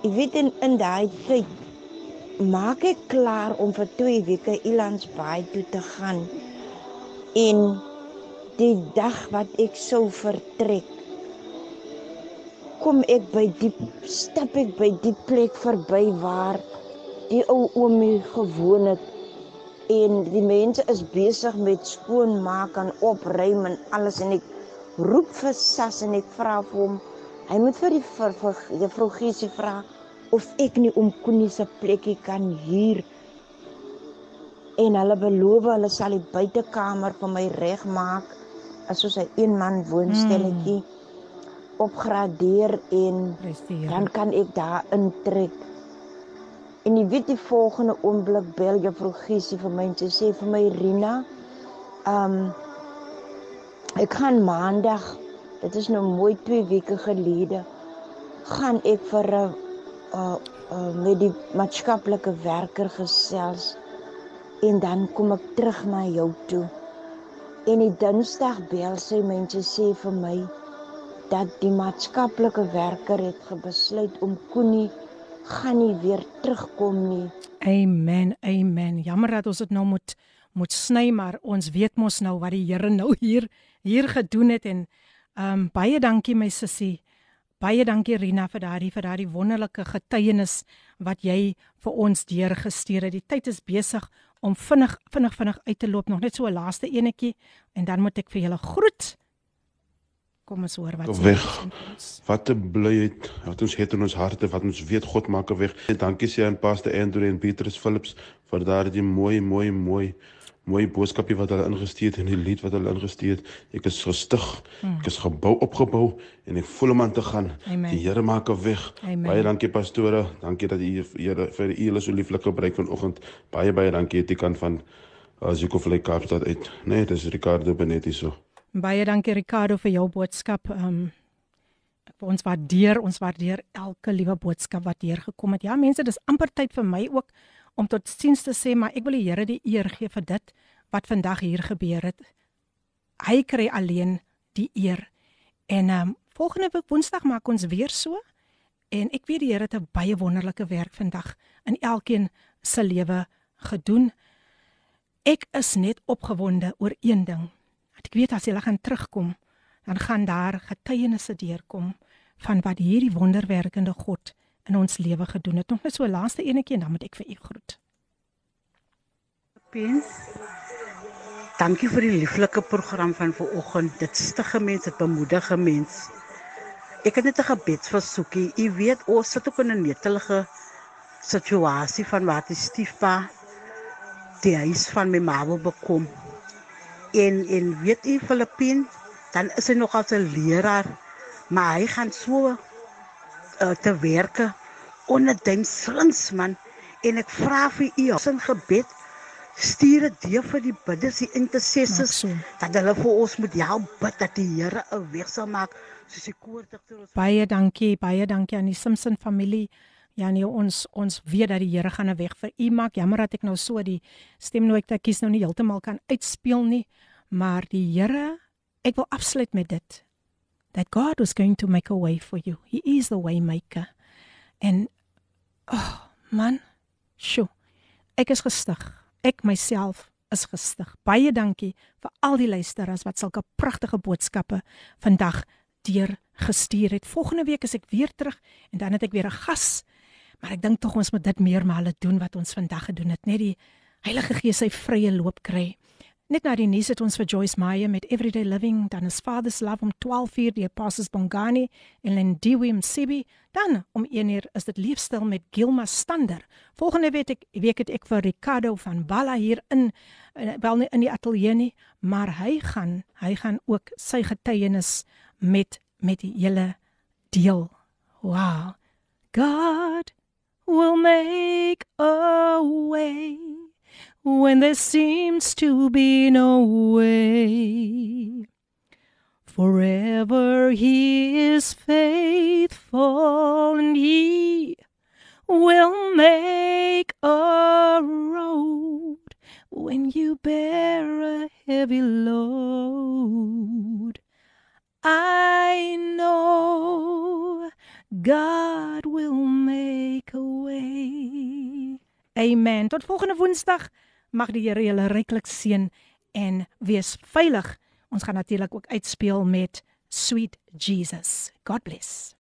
Ek weet in in daai tyd maak ek klaar om vir 2 weke Elands Bay toe te gaan. En die dag wat ek sou vertrek kom ek by die stap ek by die plek verby waar die ou oomie gewoon het en die mense is besig met skoonmaak en opruim en alles en ek roep vir Sas en ek vra vir hom hy moet vir die vir, vir juffrou Gesie vra of ek nie om Koenie se plekkie kan huur en hulle beloof hulle sal die buitekamer vir my regmaak as soos 'n een man woonstelletjie hmm. opgradeer en dan kan ek daar intrek. En jy weet die volgende oomblik bel juffrou Giesie vir my en sy sê vir my Rina, ehm um, ek gaan maandag, dit is nou mooi 2 weke gelede, gaan ek vir 'n uh, uh, met die maatskaplike werker gesels en dan kom ek terug na jou toe. En die Dinsdag bel sy mense sê vir my dat die maatskaplike werker het besluit om Koenie gaan nie weer terugkom nie. Amen. Amen. Jammer dat ons dit nou moet moet sny, maar ons weet mos nou wat die Here nou hier hier gedoen het en ehm um, baie dankie my sussie. Baie dankie Rina vir daardie vir daardie wonderlike getuienis wat jy vir ons deurgestuur het. Die tyd is besig om vinnig vinnig vinnig uit te loop nog net so 'n laaste enetjie en dan moet ek vir julle groet. Kom ons hoor wat weg. Wat 'n blyheid wat ons het in ons harte wat ons weet God maak 'n weg. Dankie sê aan Pastor Andrew en Petrus Philips vir daardie mooi mooi mooi mooi boodskapie wat hulle ingestuur het en die lied wat hulle ingestuur het. Ek is gestig. Hmm. Ek is gebou opgebou en ek voel om aan te gaan. Amen. Die Here maak 'n weg. Amen. Baie dankie pastore. Dankie dat u Here vir u hele so lieflik gebruik vanoggend. Baie baie dankie aan die kant van Aziko uh, Kaapstad uit. Nee, dis Ricardo Benetti so. Baie dankie Ricardo vir jou boodskap. Ehm um, ons waardeer ons waardeer elke liewe boodskap wat hier gekom het. Ja, mense, dis amper tyd vir my ook om tot siens te sê, maar ek wil die Here die eer gee vir dit wat vandag hier gebeur het. Hy kry alleen die eer. En ehm um, volgende week Woensdag maak ons weer so en ek weet die Here het 'n baie wonderlike werk vandag in elkeen se lewe gedoen. Ek is net opgewonde oor een ding. Dat ek weet as hulle gaan terugkom, dan gaan daar getuienisse deurkom van wat hierdie wonderwerkende God in ons lewe gedoen het. Nog net so laaste enetjie en dan moet ek vir u groet. Pens. Dankie vir die lieflike program van vanoggend. Dit stig mense, dit bemoedig mense. Ek het net 'n gebedsversoekie. U weet ons sit ook in 'n netelige situasie van wat die stiefpa die huis van my ma wil bekom. En en weet u Filippin, dan is hy nog as 'n leraar, maar hy gaan so uh, te werke onder den slings man en ek vra vir u in gebed stuur dit vir die bidders die intercessors dat hulle vir ons moet help bid dat die Here 'n weg sal maak soos die koordigter ons baie dankie baie dankie aan die Simpson familie Ja nee ons ons weet dat die Here gaan 'n weg vir u maak. Jammer dat ek nou so die stem nou ek kies nou nie heeltemal kan uitspeel nie, maar die Here ek wil afsluit met dit that God was going to make a way for you. He is the way maker. En oh man, sjo. Ek is gestig. Ek myself is gestig. Baie dankie vir al die luisteraars wat sulke pragtige boodskappe vandag deur gestuur het. Volgende week is ek weer terug en dan het ek weer 'n gas. Maar ek dink tog ons moet dit meermale doen wat ons vandag gedoen het, net die Heilige Gees sy vrye loop kry. Net na die nuus het ons vir Joyce Meyer met Everyday Living, dan is Father's Love om 12:00 die Apostles Bongani en Lindiwe Msibi, dan om 1:00 is dit Leefstyl met Gilma Stander. Volgende week ek week het ek vir Ricardo van Balla hier in eh, wel nie in die ateljee nie, maar hy gaan hy gaan ook sy getuienis met met die hele deel. Wow. God will make a way when there seems to be no way. Forever he is faithful and he will make a road when you bear a heavy load. I know God will make a way. Amen. Tot volgende Woensdag. Mag die Here julle ryklik seën en wees veilig. Ons gaan natuurlik ook uitspeel met Sweet Jesus. God bless.